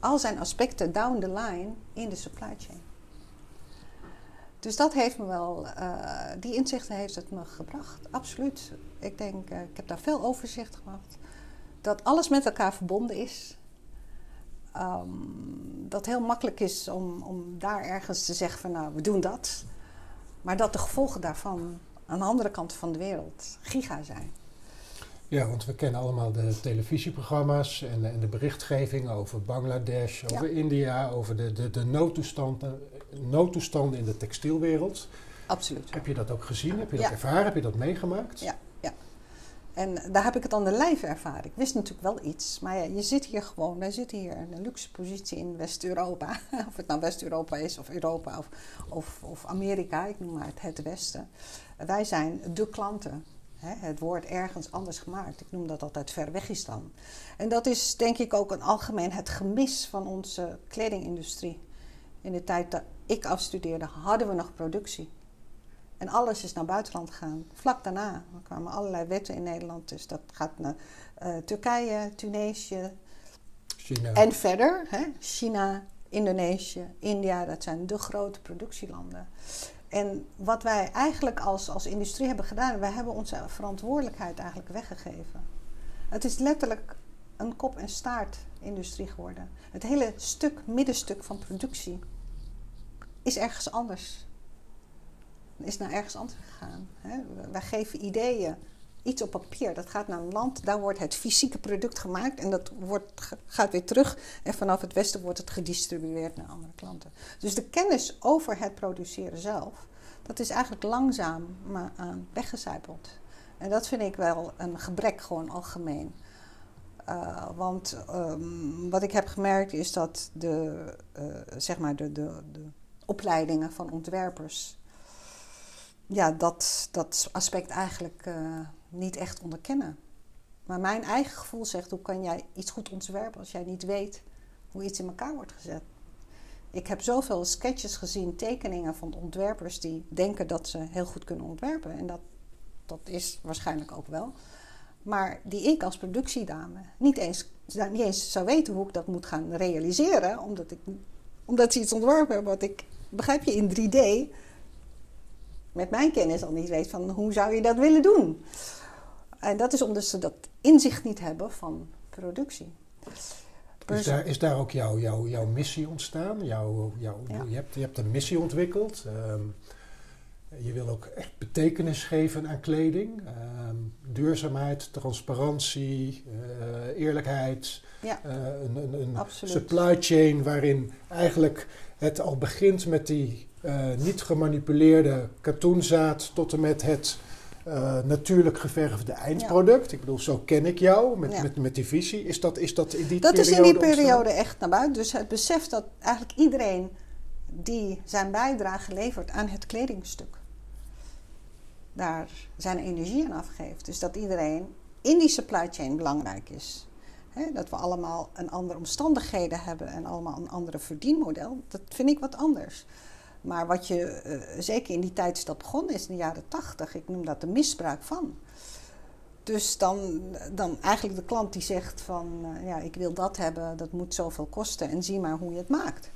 al zijn aspecten down the line in de supply chain. Dus dat heeft me wel, uh, die inzichten heeft het me gebracht, absoluut. Ik denk, uh, ik heb daar veel overzicht gehad. Dat alles met elkaar verbonden is. Um, dat heel makkelijk is om, om daar ergens te zeggen van nou, we doen dat. Maar dat de gevolgen daarvan aan de andere kant van de wereld giga zijn.
Ja, want we kennen allemaal de televisieprogramma's en, en de berichtgeving over Bangladesh, over India, over de, de, de noodtoestanden, noodtoestanden in de textielwereld.
Absoluut.
Heb je dat ook gezien? Heb je dat
Ja.
ervaren? Heb je dat meegemaakt?
Ja, ja. En daar heb ik het aan de lijf ervaren. Ik wist natuurlijk wel iets, maar ja, je zit hier gewoon, wij zitten hier in een luxe positie in West-Europa. Of het nou West-Europa is, of Europa, of, of, of Amerika, ik noem maar het, het Westen. Wij zijn de klanten. Hè? Het wordt ergens anders gemaakt. Ik noem dat altijd Verwegistan. En dat is denk ik ook een algemeen het gemis van onze kledingindustrie. In de tijd dat ik afstudeerde, hadden we nog productie. En alles is naar buitenland gegaan. Vlak daarna er kwamen allerlei wetten in Nederland. Dus dat gaat naar eh, Turkije, Tunesië
China.
en verder. Hè? China, Indonesië, India, dat zijn de grote productielanden. En wat wij eigenlijk als, als industrie hebben gedaan, wij hebben onze verantwoordelijkheid eigenlijk weggegeven. Het is letterlijk een kop- en staart-industrie geworden. Het hele stuk, middenstuk van productie is ergens anders. Is naar ergens anders gegaan. Hè? Wij geven ideeën, iets op papier. Dat gaat naar een land, daar wordt het fysieke product gemaakt en dat wordt, gaat weer terug. En vanaf het westen wordt het gedistribueerd naar andere klanten. Dus de kennis over het produceren zelf, dat is eigenlijk langzaam maar aan weggecijpeld. En dat vind ik wel een gebrek, gewoon algemeen. Uh, want um, wat ik heb gemerkt is dat de, uh, zeg maar de, de, de opleidingen van ontwerpers, ja, dat, dat aspect eigenlijk uh, niet echt onderkennen. Maar mijn eigen gevoel zegt: hoe kan jij iets goed ontwerpen als jij niet weet hoe iets in elkaar wordt gezet? Ik heb zoveel sketches gezien, tekeningen van ontwerpers die denken dat ze heel goed kunnen ontwerpen. En dat, dat is waarschijnlijk ook wel. Maar die ik als productiedame niet eens, niet eens zou weten hoe ik dat moet gaan realiseren. Omdat, ik, omdat ze iets ontworpen hebben wat ik, begrijp je, in 3D met mijn kennis al niet weet van hoe zou je dat willen doen. En dat is omdat ze dat inzicht niet hebben van productie.
Is daar, is daar ook jouw, jouw, jouw missie ontstaan? Jouw, jouw, ja. je, hebt, je hebt een missie ontwikkeld. Um, je wil ook echt betekenis geven aan kleding. Um, duurzaamheid, transparantie, uh, eerlijkheid.
Ja,
uh, een, een, een supply chain waarin eigenlijk het al begint met die uh, niet gemanipuleerde katoenzaad tot en met het uh, natuurlijk geverfde eindproduct. Ja. Ik bedoel, zo ken ik jou met, ja. met, met die visie. Is dat, is dat in die
dat
periode
is in die periode
ontstaan?
echt naar buiten. Dus het besef dat eigenlijk iedereen die zijn bijdrage levert aan het kledingstuk, daar zijn energie aan afgeeft. Dus dat iedereen in die supply chain belangrijk is. Dat we allemaal een andere omstandigheden hebben en allemaal een andere verdienmodel, dat vind ik wat anders. Maar wat je, uh, zeker in die tijd dat begonnen is, in de jaren tachtig, ik noem dat de misbruik van. Dus dan, dan eigenlijk de klant die zegt van, uh, ja, ik wil dat hebben, dat moet zoveel kosten en zie maar hoe je het maakt.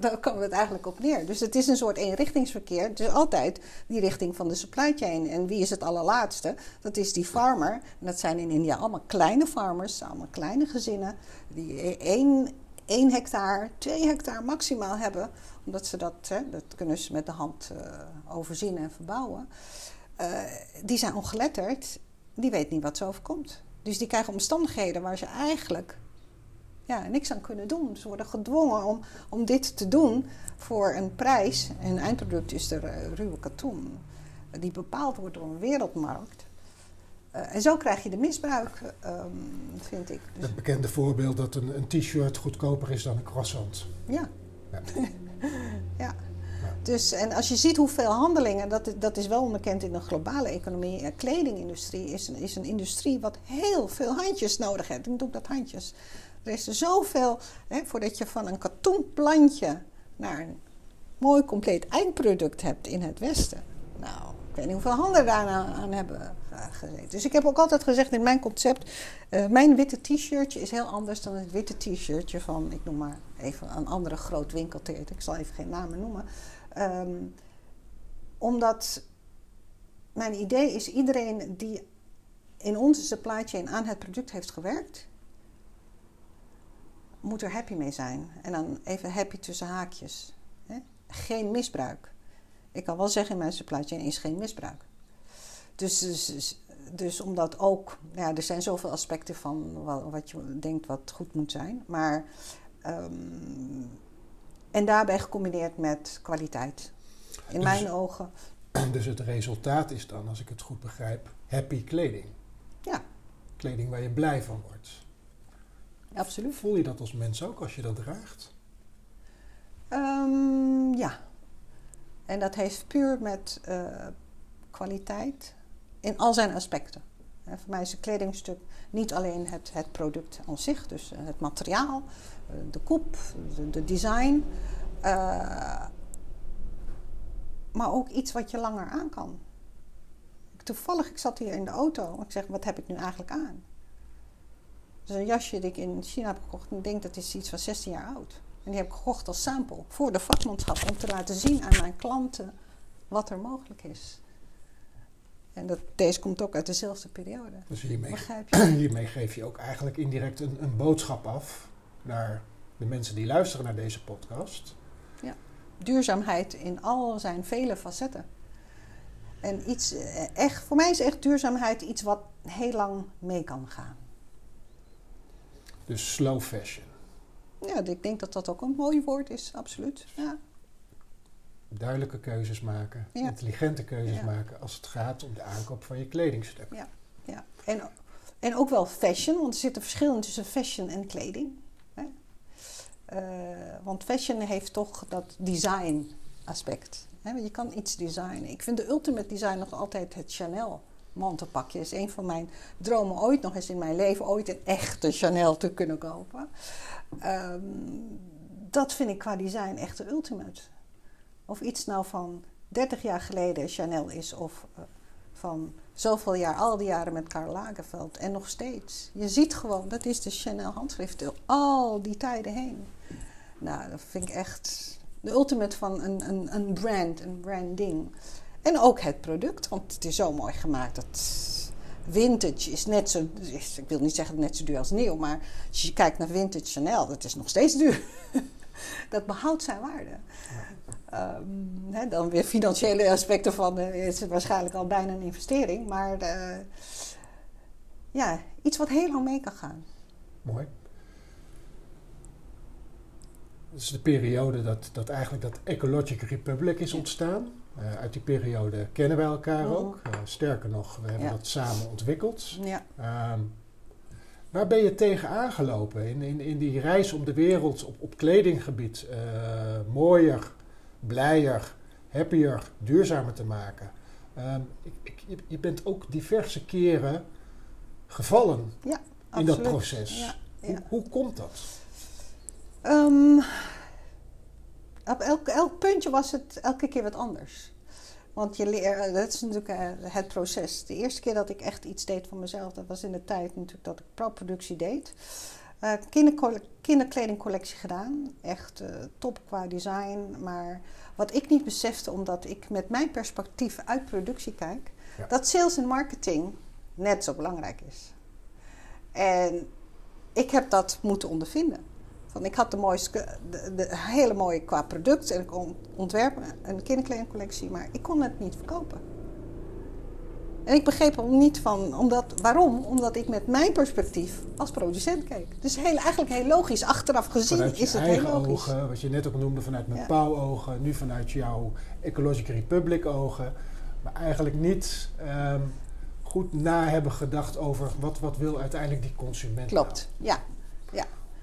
Daar, komen we het eigenlijk op neer. Dus het is een soort eenrichtingsverkeer. Is altijd die richting van de supply chain. En wie is het allerlaatste? Dat is die farmer. En dat zijn in India allemaal kleine farmers, allemaal kleine gezinnen, die één, één hectare, twee hectare maximaal hebben omdat ze dat, hè, dat kunnen ze met de hand uh, overzien en verbouwen. Uh, die zijn ongeletterd, die weet niet wat ze overkomt. Dus die krijgen omstandigheden waar ze eigenlijk ja, niks aan kunnen doen. Ze worden gedwongen om, om dit te doen voor een prijs. En een eindproduct is de uh, ruwe katoen, die bepaald wordt door een wereldmarkt. Uh, en zo krijg je de misbruik, um, vind ik.
Dus het bekende voorbeeld dat een, een t-shirt goedkoper is dan een croissant.
Ja. ja. ja. Dus, en als je ziet hoeveel handelingen, dat, dat is wel onbekend in de globale economie. De kledingindustrie is een, is een industrie wat heel veel handjes nodig heeft. Ik doe dat handjes. Er is er zoveel, hè, voordat je van een katoenplantje naar een mooi compleet eindproduct hebt in het Westen. Nou, ik weet niet hoeveel handen daar aan, hebben gezeten. Dus ik heb ook altijd gezegd in mijn concept: uh, mijn witte t-shirtje is heel anders dan het witte t-shirtje van, ik noem maar even een andere groot winkelteert. Ik zal even geen namen noemen. Um, omdat mijn idee is: iedereen die in onze supply chain aan het product heeft gewerkt, moet er happy mee zijn. En dan even happy tussen haakjes. Hè? Geen misbruik. Ik kan wel zeggen in mijn supply chain is geen misbruik. Dus, dus, dus omdat ook, ja, er zijn zoveel aspecten van wat je denkt wat goed moet zijn. Maar, ehm, en daarbij gecombineerd met kwaliteit. In
Dus-
mijn ogen,
Dus het resultaat is dan, als ik het goed begrijp, happy kleding.
ja,
Kleding waar je blij van wordt.
Absoluut.
Voel je dat als mens ook als je dat draagt?
Ehm, ja. En dat heeft puur met eh, kwaliteit in al zijn aspecten. En voor mij is een kledingstuk niet alleen het, het product aan zich, dus eh, het materiaal, eh, de koep, de, de design, maar ook iets wat je langer aan kan. Toevallig, ik zat hier in de auto en ik zeg, wat heb ik nu eigenlijk aan? Dat is een jasje dat ik in China heb gekocht en ik denk dat is iets van 16 jaar oud. En die heb ik gekocht als sample voor de vakmanschap om te laten zien aan mijn klanten wat er mogelijk is. En dat, deze komt ook uit dezelfde periode.
Dus hiermee,
je?
hiermee geef je ook eigenlijk indirect een, een boodschap af naar de mensen die luisteren naar deze podcast.
Duurzaamheid in al zijn vele facetten. En iets, eh, echt, voor mij is echt duurzaamheid iets wat heel lang mee kan gaan.
Dus slow fashion.
Ja, ik denk dat dat ook een mooi woord is, absoluut. Ja.
Duidelijke keuzes maken,
Ja.
intelligente keuzes
Ja.
maken als het gaat om de aankoop van je kledingstuk.
Ja. En, en ook wel fashion, want er zit een verschil in tussen fashion en kleding. Hè? Eh, want fashion heeft toch dat design aspect. Hè? Want Je kan iets designen. Ik vind de ultimate design nog altijd het Chanel mantelpakje. is een van mijn dromen ooit nog eens in mijn leven ooit een echte Chanel te kunnen kopen. Ehm, dat vind ik qua design echt de ultimate. Of iets nou van 30 jaar geleden Chanel is of eh, van zoveel jaar, al die jaren met Karl Lagerfeld en nog steeds. Je ziet gewoon, dat is de Chanel handschrift door al die tijden heen. Nou, dat vind ik echt de ultimate van een, een, een brand, een branding. En ook het product, want het is zo mooi gemaakt. Dat vintage is net zo, is, ik wil niet zeggen net zo duur als nieuw, maar als je kijkt naar vintage Chanel, dat is nog steeds duur. dat behoudt zijn waarde. Ehm, dan weer financiële aspecten van eh, is het waarschijnlijk al bijna een investering, maar eh, ja, iets wat heel lang mee kan gaan.
Mooi. Dat is de periode dat, dat eigenlijk dat Ecologic Republic is ontstaan. Eh, uit die periode kennen wij elkaar
Mhm.
ook. Eh, sterker nog, we hebben
Ja.
dat samen ontwikkeld.
Ja.
Ehm, waar ben je tegen aangelopen in, in, in die reis om de wereld op, op kledinggebied eh, mooier, blijer, happier, duurzamer te maken? Ehm, ik, ik, je- bent ook diverse keren gevallen in dat proces.
Ja,
Hoe, hoe komt dat?
Ehm, op elk, elk puntje was het elke keer wat anders. Want je leert, dat is natuurlijk eh, het proces. De eerste keer dat ik echt iets deed van mezelf, dat was in de tijd natuurlijk dat ik pro-productie deed. Eh kindercolle- kinderkledingcollectie gedaan. Echt eh, top qua design. Maar wat ik niet besefte, omdat ik met mijn perspectief uit productie kijk,
Ja.
dat sales en marketing net zo belangrijk is. En ik heb dat moeten ondervinden. Van, ik had de, mooiste, de, de hele mooie qua product en ik kon ontwerpen een kinderkledingcollectie, maar ik kon het niet verkopen. En ik begreep hem niet van, omdat, waarom? Omdat ik met mijn perspectief als producent keek. Dus heel, eigenlijk heel logisch. Achteraf gezien
Vanuit
is het heel logisch.
ogen, wat je net ook noemde, vanuit mijn
Ja.
pauwogen, nu vanuit jouw Ecologic Republic ogen. Maar eigenlijk niet ehm, goed na hebben gedacht over wat, wat wil uiteindelijk die consument.
Klopt, ja,
nou?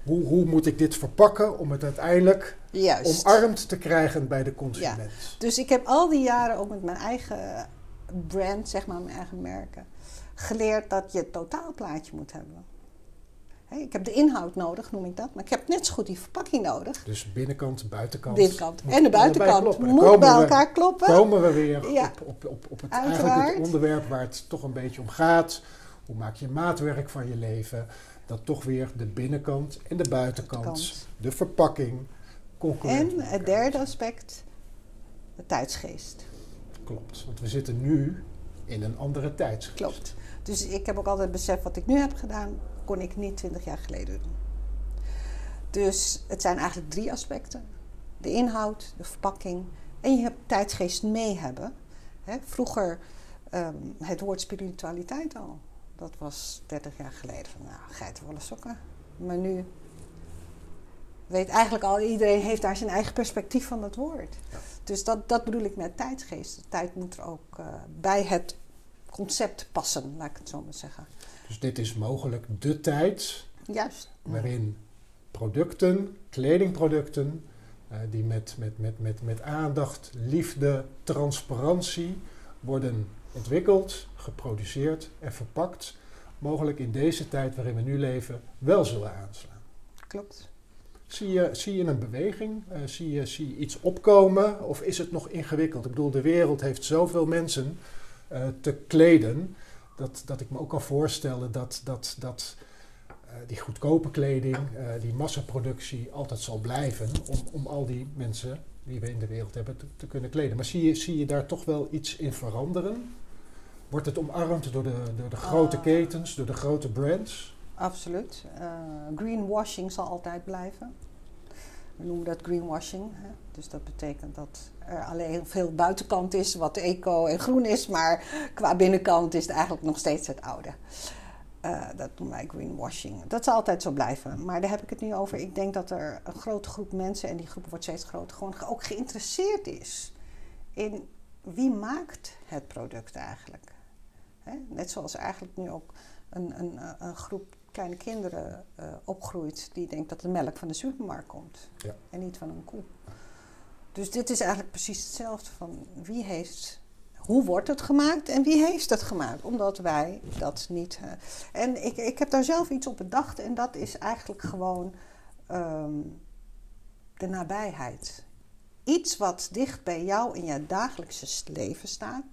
Hoe, hoe moet ik dit verpakken om het uiteindelijk
juist.
omarmd te krijgen bij de consument?
Dus ik heb al die jaren ook met mijn eigen brand, zeg maar, mijn eigen merken, geleerd dat je het totaalplaatje moet hebben. Ik heb de inhoud nodig, noem ik dat, maar ik heb net zo goed die verpakking nodig.
Dus binnenkant, buitenkant.
Binnenkant en de buitenkant moet bij
we-
elkaar kloppen.
komen we weer
Ja.
op, op, op, op het,
Uiteraard.
eigenlijk het onderwerp waar het toch een beetje om gaat. Hoe maak je maatwerk van je leven? Dat toch weer de binnenkant en de buitenkant,
Buitenkant.
de verpakking, concurrent
En het derde aspect, de tijdsgeest.
Klopt, want we zitten nu in een andere tijdsgeest.
Klopt. Dus ik heb ook altijd beseft wat ik nu heb gedaan, kon ik niet twintig jaar geleden doen. Dus het zijn eigenlijk drie aspecten. De inhoud, de verpakking en je hebt tijdsgeest mee hebben. Hè, vroeger ehm, het woord spiritualiteit al. Dat was 30 jaar geleden van, nou, geitenwolle sokken. Maar nu weet eigenlijk al, iedereen heeft daar zijn eigen perspectief van dat woord. Dus dat, dat bedoel ik met tijdsgeest. De tijd moet er ook uh, bij het concept passen, laat ik het zo maar zeggen.
Dus dit is mogelijk de tijd
Juist.
waarin producten, kledingproducten, uh, die met, met, met, met, met aandacht, liefde, transparantie worden ontwikkeld, geproduceerd en verpakt, mogelijk in deze tijd waarin we nu leven, wel zullen aanslaan.
Klopt.
Zie je, zie je een beweging? Uh, zie, je, zie je iets opkomen? Of is het nog ingewikkeld? Ik bedoel, de wereld heeft zoveel mensen uh, te kleden. Dat, dat ik me ook kan voorstellen dat, dat, dat uh, die goedkope kleding, die massaproductie altijd zal blijven. Om, om al die mensen die we in de wereld hebben te, te, kunnen kleden. Maar zie je, zie je daar toch wel iets in veranderen? Wordt het omarmd door de, door de grote ketens, door de grote brands?
Absoluut. Uh, greenwashing zal altijd blijven. We noemen dat greenwashing. Hè? Dus dat betekent dat er alleen veel buitenkant is wat eco en groen is, maar qua binnenkant is het eigenlijk nog steeds het oude. Uh, dat noemen wij greenwashing. Dat zal altijd zo blijven. Maar daar heb ik het nu over. Ik denk dat er een grote groep mensen, en die groep wordt steeds groter, gewoon ook geïnteresseerd is in wie maakt het product eigenlijk. Hè? Net zoals eigenlijk nu ook een, een, een groep kleine kinderen uh, opgroeit die denkt dat de melk van de supermarkt komt
ja.
en niet van een koe. Dus dit is eigenlijk precies hetzelfde van wie heeft, hoe wordt het gemaakt en wie heeft het gemaakt? Omdat wij dat niet. Uh, en ik, ik heb daar zelf iets op bedacht en dat is eigenlijk gewoon um, de nabijheid. Iets wat dicht bij jou in je dagelijkse leven staat,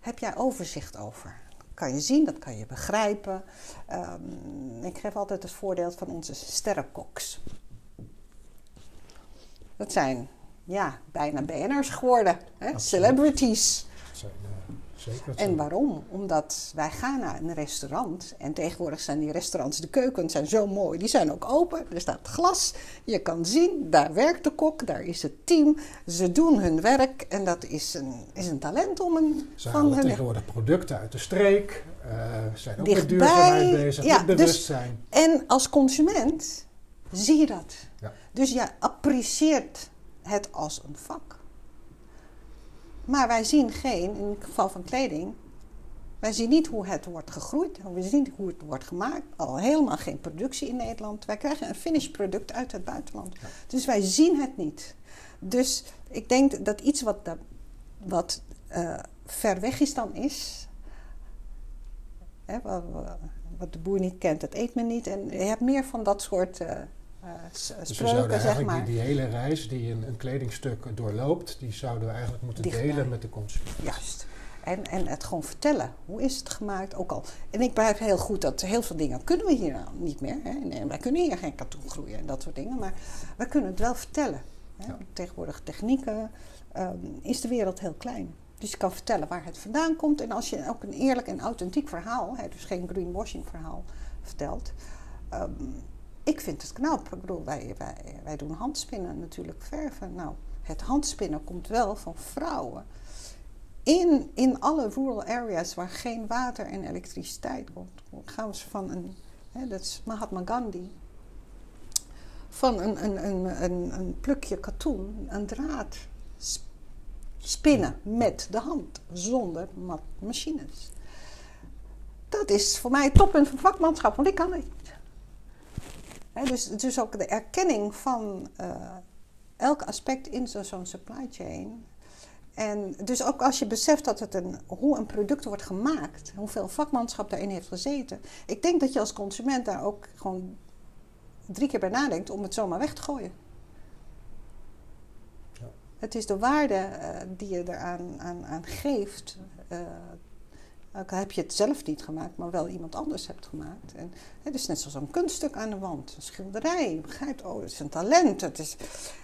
heb jij overzicht over kan je zien, dat kan je begrijpen. Um, ik geef altijd het voordeel van onze sterrenkoks. Dat zijn ja, bijna BN'ers geworden, hè? celebrities.
Zijn, uh, zeker,
en waarom? Omdat wij gaan naar een restaurant en tegenwoordig zijn die restaurants, de keukens zijn zo mooi, die zijn ook open. Er staat glas, je kan zien, daar werkt de kok, daar is het team. Ze doen hun werk en dat is een, is een talent om een...
Ze halen hun tegenwoordig producten uit de streek, uh, zijn ook Dichtbij, met duurzaamheid bezig,
ja,
met bewustzijn.
Dus, en als consument zie je dat.
Ja.
Dus je apprecieert het als een vak. Maar wij zien geen, in het geval van kleding, wij zien niet hoe het wordt gegroeid, we zien niet hoe het wordt gemaakt. Al helemaal geen productie in Nederland. Wij krijgen een finished product uit het buitenland.
Ja.
Dus wij zien het niet. Dus ik denk dat iets wat, da, wat uh, ver weg is dan is, hè, wat, wat, de boer niet kent, dat eet men niet. En je hebt meer van dat soort. Uh, uh, spreuken,
dus we zouden eigenlijk
zeg maar.
die, die, hele reis die een, een, kledingstuk doorloopt, die zouden we eigenlijk moeten
Dichtbij.
delen met de consument.
Juist. En, en het gewoon vertellen. Hoe is het gemaakt? Ook al. En ik begrijp heel goed dat heel veel dingen kunnen we hier nou niet meer. Hè? Nee, wij kunnen hier geen katoen groeien en dat soort dingen. Maar we kunnen het wel vertellen. Hè?
Ja.
Tegenwoordig technieken um, is de wereld heel klein. Dus je kan vertellen waar het vandaan komt. En als je ook een eerlijk en authentiek verhaal, hè, dus geen greenwashing verhaal, vertelt. Um, ik vind het knap. Ik bedoel, wij, wij, wij doen handspinnen natuurlijk, verven. Nou, het handspinnen komt wel van vrouwen. In, in alle rural areas waar geen water en elektriciteit komt, gaan we van een, hè, dat is Mahatma Gandhi, van een, een, een, een, een plukje katoen, een draad spinnen met de hand, zonder machines. Dat is voor mij het toppunt van vakmanschap, want ik kan het. He, dus, dus ook de erkenning van uh, elk aspect in zo'n zo supply chain. En dus ook als je beseft dat het een, hoe een product wordt gemaakt, hoeveel vakmanschap daarin heeft gezeten. Ik denk dat je als consument daar ook gewoon drie keer bij nadenkt om het zomaar weg te gooien.
Ja.
Het is de waarde uh, die je eraan aan, aan geeft. Uh, ook heb je het zelf niet gemaakt, maar wel iemand anders hebt gemaakt. En het is net zoals een kunststuk aan de wand, een schilderij. Je begrijpt, oh, het is een talent. Het is,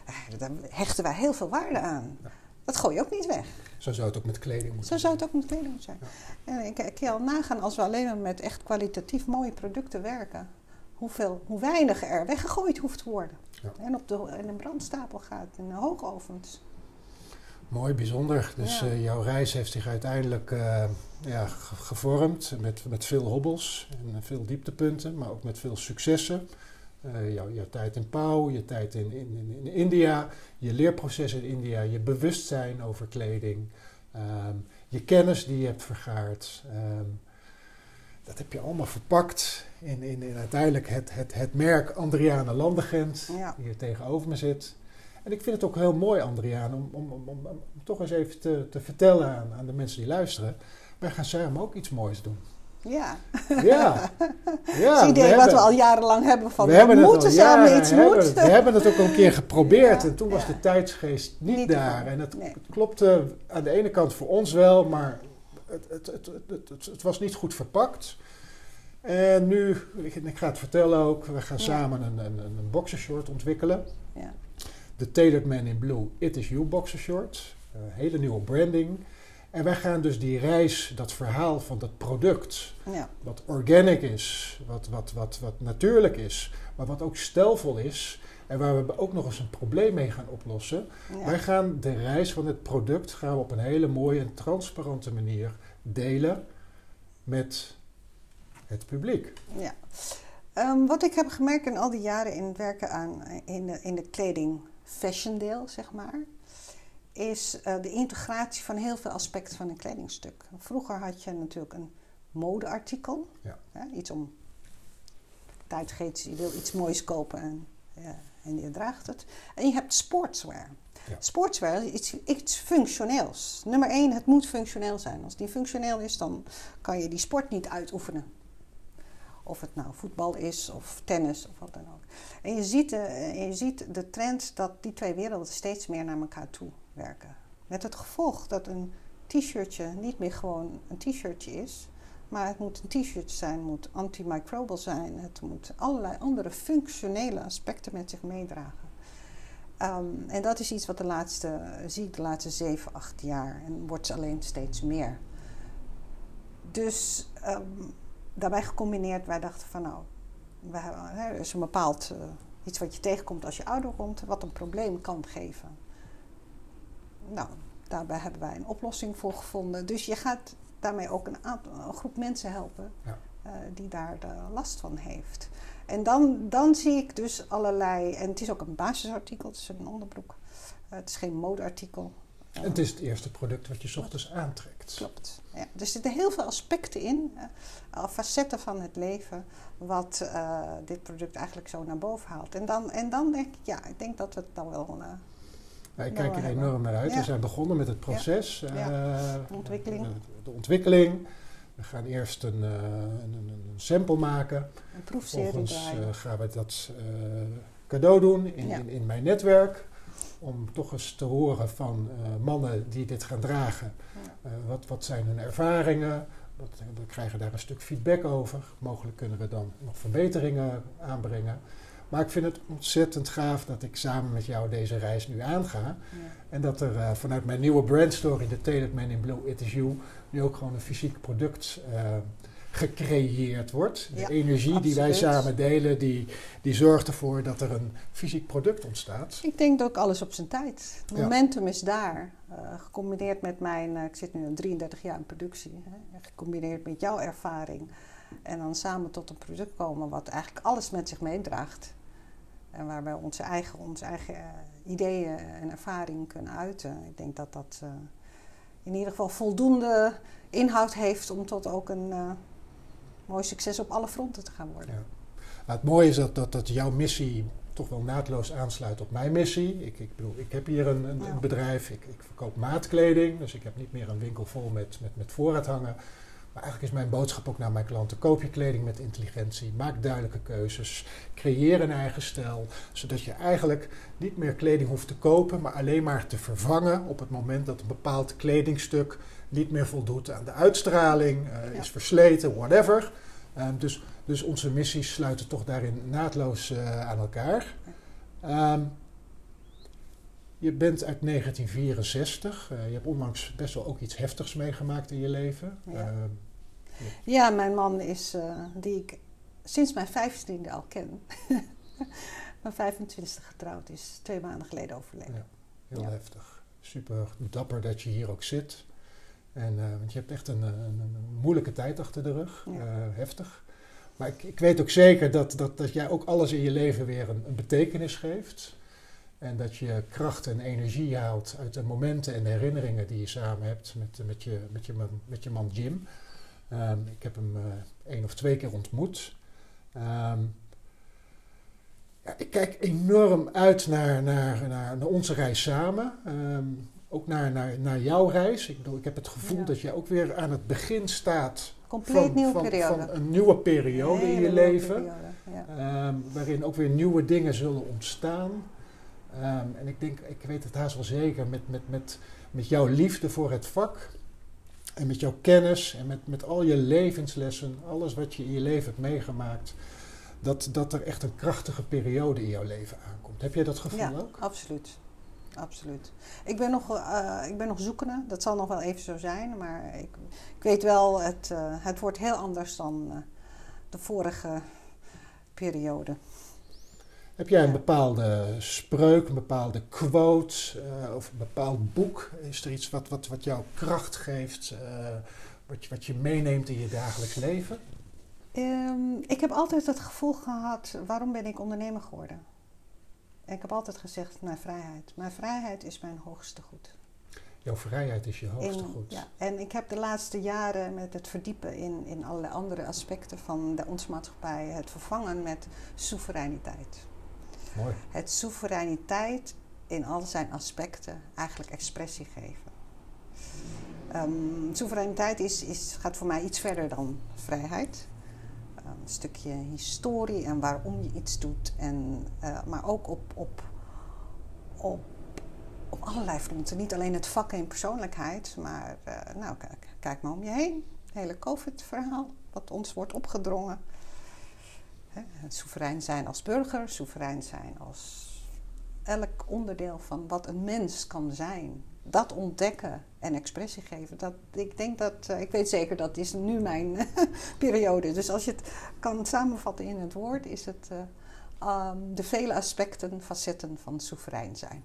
eh, daar hechten wij heel veel waarde aan.
Ja.
Dat gooi je ook niet weg.
Zo zou het ook met kleding moeten
Zo zou het ook met kleding moeten zijn. Ja. En ik, ik kan al nagaan als we alleen maar met echt kwalitatief mooie producten werken. Hoeveel, hoe weinig er weggegooid hoeft te worden.
Ja.
En op de, in een brandstapel gaat, in de hoogovens.
Mooi, bijzonder. Dus
Ja.
eh, jouw reis heeft zich uiteindelijk eh, ja, ge- gevormd met, met veel hobbels en veel dieptepunten, maar ook met veel successen. Eh, jouw, jouw tijd in Pau, je tijd in, in, in, in India, je leerproces in India, je bewustzijn over kleding, ehm, je kennis die je hebt vergaard. ehm, dat heb je allemaal verpakt in, in, in uiteindelijk het, het, het merk Andriane Landegent,
Ja.
die hier tegenover me zit. En ik vind het ook heel mooi, Andriaan, om, om, om, toch eens even te, te vertellen aan, aan de mensen die luisteren. Wij gaan samen ook iets moois doen.
Ja,
Ja, ja
het idee wat
hebben-
we al jarenlang hebben van
we
moeten samen iets
hebben,
moeten.
We hebben het ook al een keer geprobeerd
Ja,
en toen was de tijdsgeest niet,
Niet
daar.
van,
En het,
nee.
het klopte aan de ene kant voor ons wel, maar het, het, het, het, was niet goed verpakt. En nu, ik, ik ga het vertellen ook, we gaan samen een, een, een boxershort ontwikkelen.
Ja.
De Tailored Man in Blue It Is You boxershort. Een hele nieuwe branding. En wij gaan dus die reis, dat verhaal van dat product,
Ja.
wat organic is, wat, wat, wat, wat natuurlijk is, maar wat ook stijlvol is en waar we ook nog eens een probleem mee gaan oplossen.
Ja.
Wij gaan de reis van het product gaan we op een hele mooie en transparante manier delen met het publiek.
Ja. Ehm, wat ik heb gemerkt in al die jaren in het werken aan, in, de, in de kleding fashion deel, zeg maar, is eh, de integratie van heel veel aspecten van een kledingstuk. Vroeger had je natuurlijk een modeartikel,
Ja.
iets om tijdgeest, je wil iets moois kopen en, ja, en je draagt het. En je hebt sportswear.
Ja.
Sportswear is iets, iets functioneels. Nummer één, het moet functioneel zijn. Als niet functioneel is, dan kan je die sport niet uitoefenen. Of het nou voetbal is of tennis of wat dan ook. En je ziet, en je ziet de trend dat die twee werelden steeds meer naar elkaar toe werken. Met het gevolg dat een t-shirtje niet meer gewoon een t-shirtje is. Maar het moet een t-shirt zijn, het moet antimicrobial zijn. Het moet allerlei andere functionele aspecten met zich meedragen. Ehm, en dat is iets wat de laatste, zie ik de laatste 7, 8 jaar. En wordt alleen steeds meer. Dus ehm, daarbij gecombineerd, wij dachten van nou, we hebben, hè, er is een bepaald eh, iets wat je tegenkomt als je ouder komt, wat een probleem kan geven. Nou, daarbij hebben wij een oplossing voor gevonden. Dus je gaat daarmee ook een, aantal, een groep mensen helpen
Ja.
eh, die daar de last van heeft. En dan, dan zie ik dus allerlei, en het is ook een basisartikel, het is een onderbroek. Eh, het is geen modeartikel.
En het is het eerste product wat je ochtends aantrekt.
Klopt. Ja, er zitten heel veel aspecten in, eh, facetten van het leven, wat eh, dit product eigenlijk zo naar boven haalt. En dan, en dan denk ik, ja, ik denk dat we het dan wel. eh,
Wij
Nou,
kijken er
hebben-
enorm naar uit.
Ja.
We zijn begonnen met het proces.
Ja. De ontwikkeling.
De, de ontwikkeling. We gaan eerst een, een, een, een sample maken.
een proefserie
Vervolgens gaan we dat cadeau doen in,
Ja.
in, in mijn netwerk. Om toch eens te horen van eh, mannen die dit gaan dragen.
Ja.
Eh, wat, wat zijn hun ervaringen? Wat, we krijgen daar een stuk feedback over. Mogelijk kunnen we dan nog verbeteringen aanbrengen. Maar ik vind het ontzettend gaaf dat ik samen met jou deze reis nu aanga.
Ja.
En dat er eh, vanuit mijn nieuwe brandstory, de Tailored Man in Blue, It Is You, nu ook gewoon een fysiek product eh, gecreëerd wordt. De
Ja,
energie die wij samen delen, die, die zorgt ervoor dat er een fysiek product ontstaat.
Ik denk dat ook alles op zijn tijd.
Ja.
momentum is daar. eh, gecombineerd met mijn, eh, ik zit nu al 33 jaar in productie. Hè, gecombineerd met jouw ervaring. En dan samen tot een product komen wat eigenlijk alles met zich meedraagt. En waar wij onze eigen, onze eigen eh, ideeën en ervaring kunnen uiten. Ik denk dat dat in ieder geval voldoende inhoud heeft om tot ook een mooi succes op alle fronten te gaan worden.
Ja. Het mooie is dat, dat, dat jouw missie toch wel naadloos aansluit op mijn missie. Ik, ik bedoel, ik heb hier een, een,
Ja.
een bedrijf, ik, ik verkoop maatkleding, dus ik heb niet meer een winkel vol met, met, met voorraad hangen. Maar eigenlijk is mijn boodschap ook naar mijn klanten: koop je kleding met intelligentie, maak duidelijke keuzes, creëer een eigen stijl, zodat je eigenlijk niet meer kleding hoeft te kopen, maar alleen maar te vervangen op het moment dat een bepaald kledingstuk niet meer voldoet aan de uitstraling, eh,
Ja.
is versleten, whatever. Ehm, dus, dus onze missies sluiten toch daarin naadloos eh, aan elkaar. Ehm, je bent uit 1964. eh, je hebt onlangs best wel ook iets heftigs meegemaakt in je leven.
Ja.
Ehm,
Ja, mijn man is, die ik sinds mijn vijftiende al ken. mijn 25e getrouwd is twee maanden geleden overleden.
Ja. heel heftig. super dapper dat je hier ook zit. En, uh, want je hebt echt een, een, een, moeilijke tijd achter de rug, ja. uh, heftig. Maar ik, ik, weet ook zeker dat, dat, dat jij ook alles in je leven weer een, een, betekenis geeft. En dat je kracht en energie haalt uit de momenten en herinneringen die je samen hebt met, met, je, met, je, man, met je man Jim. Um, ik heb hem uh, één of twee keer ontmoet. Um, ja, ik kijk enorm uit naar, naar, naar, naar onze reis samen. Um, ook naar, naar, naar jouw reis. Ik, bedoel, ik heb het gevoel ja. dat jij ook weer aan het begin staat.
Compleet
van,
nieuwe
van,
periode.
van een nieuwe periode in je leven.
Ja.
Um, waarin ook weer nieuwe dingen zullen ontstaan. Um, en ik denk, ik weet het haast wel zeker, met, met, met, met jouw liefde voor het vak. En met jouw kennis en met, met al je levenslessen, alles wat je in je leven hebt meegemaakt. Dat, dat er echt een krachtige periode in jouw leven aankomt. Heb jij dat gevoel
ja,
ook?
absoluut. Absoluut. Ik ben, nog, uh, ik ben nog zoekende. Dat zal nog wel even zo zijn. Maar ik, ik weet wel, het, uh, het wordt heel anders dan uh, de vorige periode.
Heb jij een bepaalde spreuk, een bepaalde quote of een bepaald boek? Is er iets wat, wat, wat jou kracht geeft, wat, je, wat je meeneemt in je dagelijks leven?
Um, ik heb altijd het gevoel gehad, waarom ben ik ondernemer geworden? Ik heb altijd gezegd, mijn vrijheid. Mijn vrijheid is mijn hoogste goed.
Jouw vrijheid is je hoogste
in,
goed.
Ja, en ik heb de laatste jaren met het verdiepen in, in allerlei andere aspecten van de, onze maatschappij het vervangen met soevereiniteit.
Mooi.
Het soevereiniteit in al zijn aspecten eigenlijk expressie geven. Um, soevereiniteit is, is, gaat voor mij iets verder dan vrijheid een stukje historie en waarom je iets doet. En, uh, maar ook op, op, op, op allerlei fronten. Niet alleen het vak en persoonlijkheid, maar uh, nou, kijk, kijk maar om je heen. Het hele COVID-verhaal, wat ons wordt opgedrongen. Hè, soeverein zijn als burger, soeverein zijn als elk onderdeel van wat een mens kan zijn. Dat ontdekken en expressie geven. Dat, ik denk dat, uh, ik weet zeker dat is nu mijn periode. Dus als je het kan samenvatten in het woord, is het uh, um, de vele aspecten, facetten van soeverein zijn.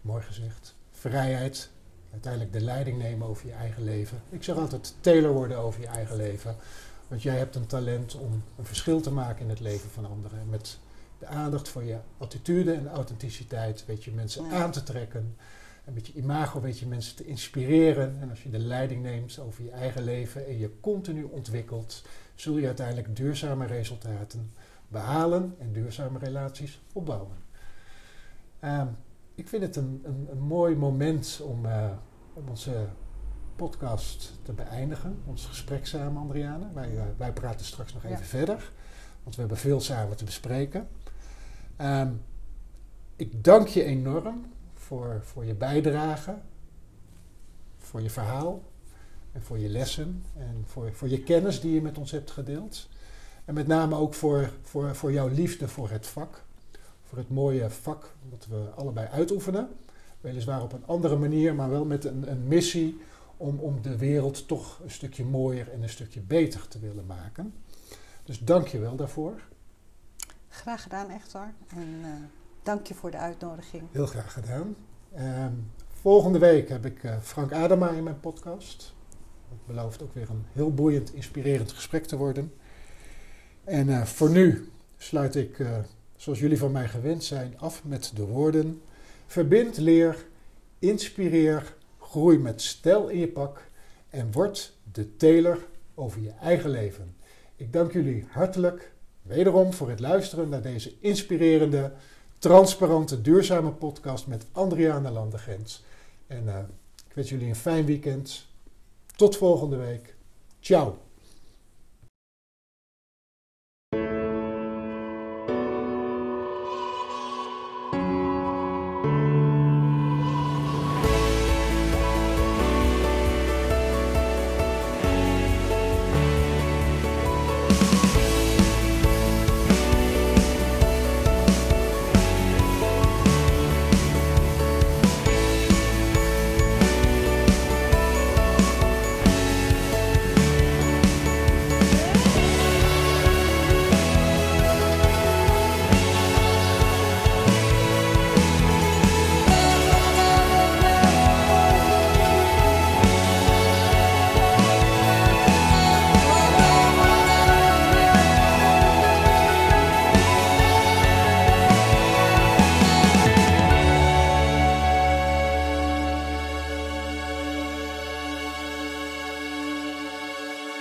Mooi gezegd. Vrijheid, uiteindelijk de leiding nemen over je eigen leven. Ik zeg altijd tailor worden over je eigen leven. Want jij hebt een talent om een verschil te maken in het leven van anderen. Met de aandacht voor je attitude en authenticiteit weet je mensen ja. aan te trekken. En met je imago weet je mensen te inspireren. En als je de leiding neemt over je eigen leven en je continu ontwikkelt, zul je uiteindelijk duurzame resultaten behalen en duurzame relaties opbouwen. Uh, ik vind het een, een, een mooi moment om, uh, om onze podcast te beëindigen. Ons gesprek samen, Andriane. Wij, uh, wij praten straks nog even verder, want we hebben veel samen te bespreken. Um, ik dank je enorm voor, voor je bijdrage, voor je verhaal en voor je lessen en voor, voor je kennis die je met ons hebt gedeeld. En met name ook voor, voor, voor jouw liefde voor het vak, voor het mooie vak dat we allebei uitoefenen. Weliswaar op een andere manier, maar wel met een, een missie om, om de wereld toch een stukje mooier en een stukje beter te willen maken. Dus dank je wel daarvoor.
Graag gedaan, Echtwar. En uh, dank je voor de uitnodiging.
Heel graag gedaan. Uh, volgende week heb ik uh, Frank Adema in mijn podcast. Het belooft ook weer een heel boeiend, inspirerend gesprek te worden. En uh, voor nu sluit ik, uh, zoals jullie van mij gewend zijn, af met de woorden: Verbind, leer, inspireer, groei met stijl in je pak en word de teler over je eigen leven. Ik dank jullie hartelijk wederom voor het luisteren naar deze inspirerende, transparante, duurzame podcast met Andriana Landegrens. En uh, ik wens jullie een fijn weekend. Tot volgende week. Ciao.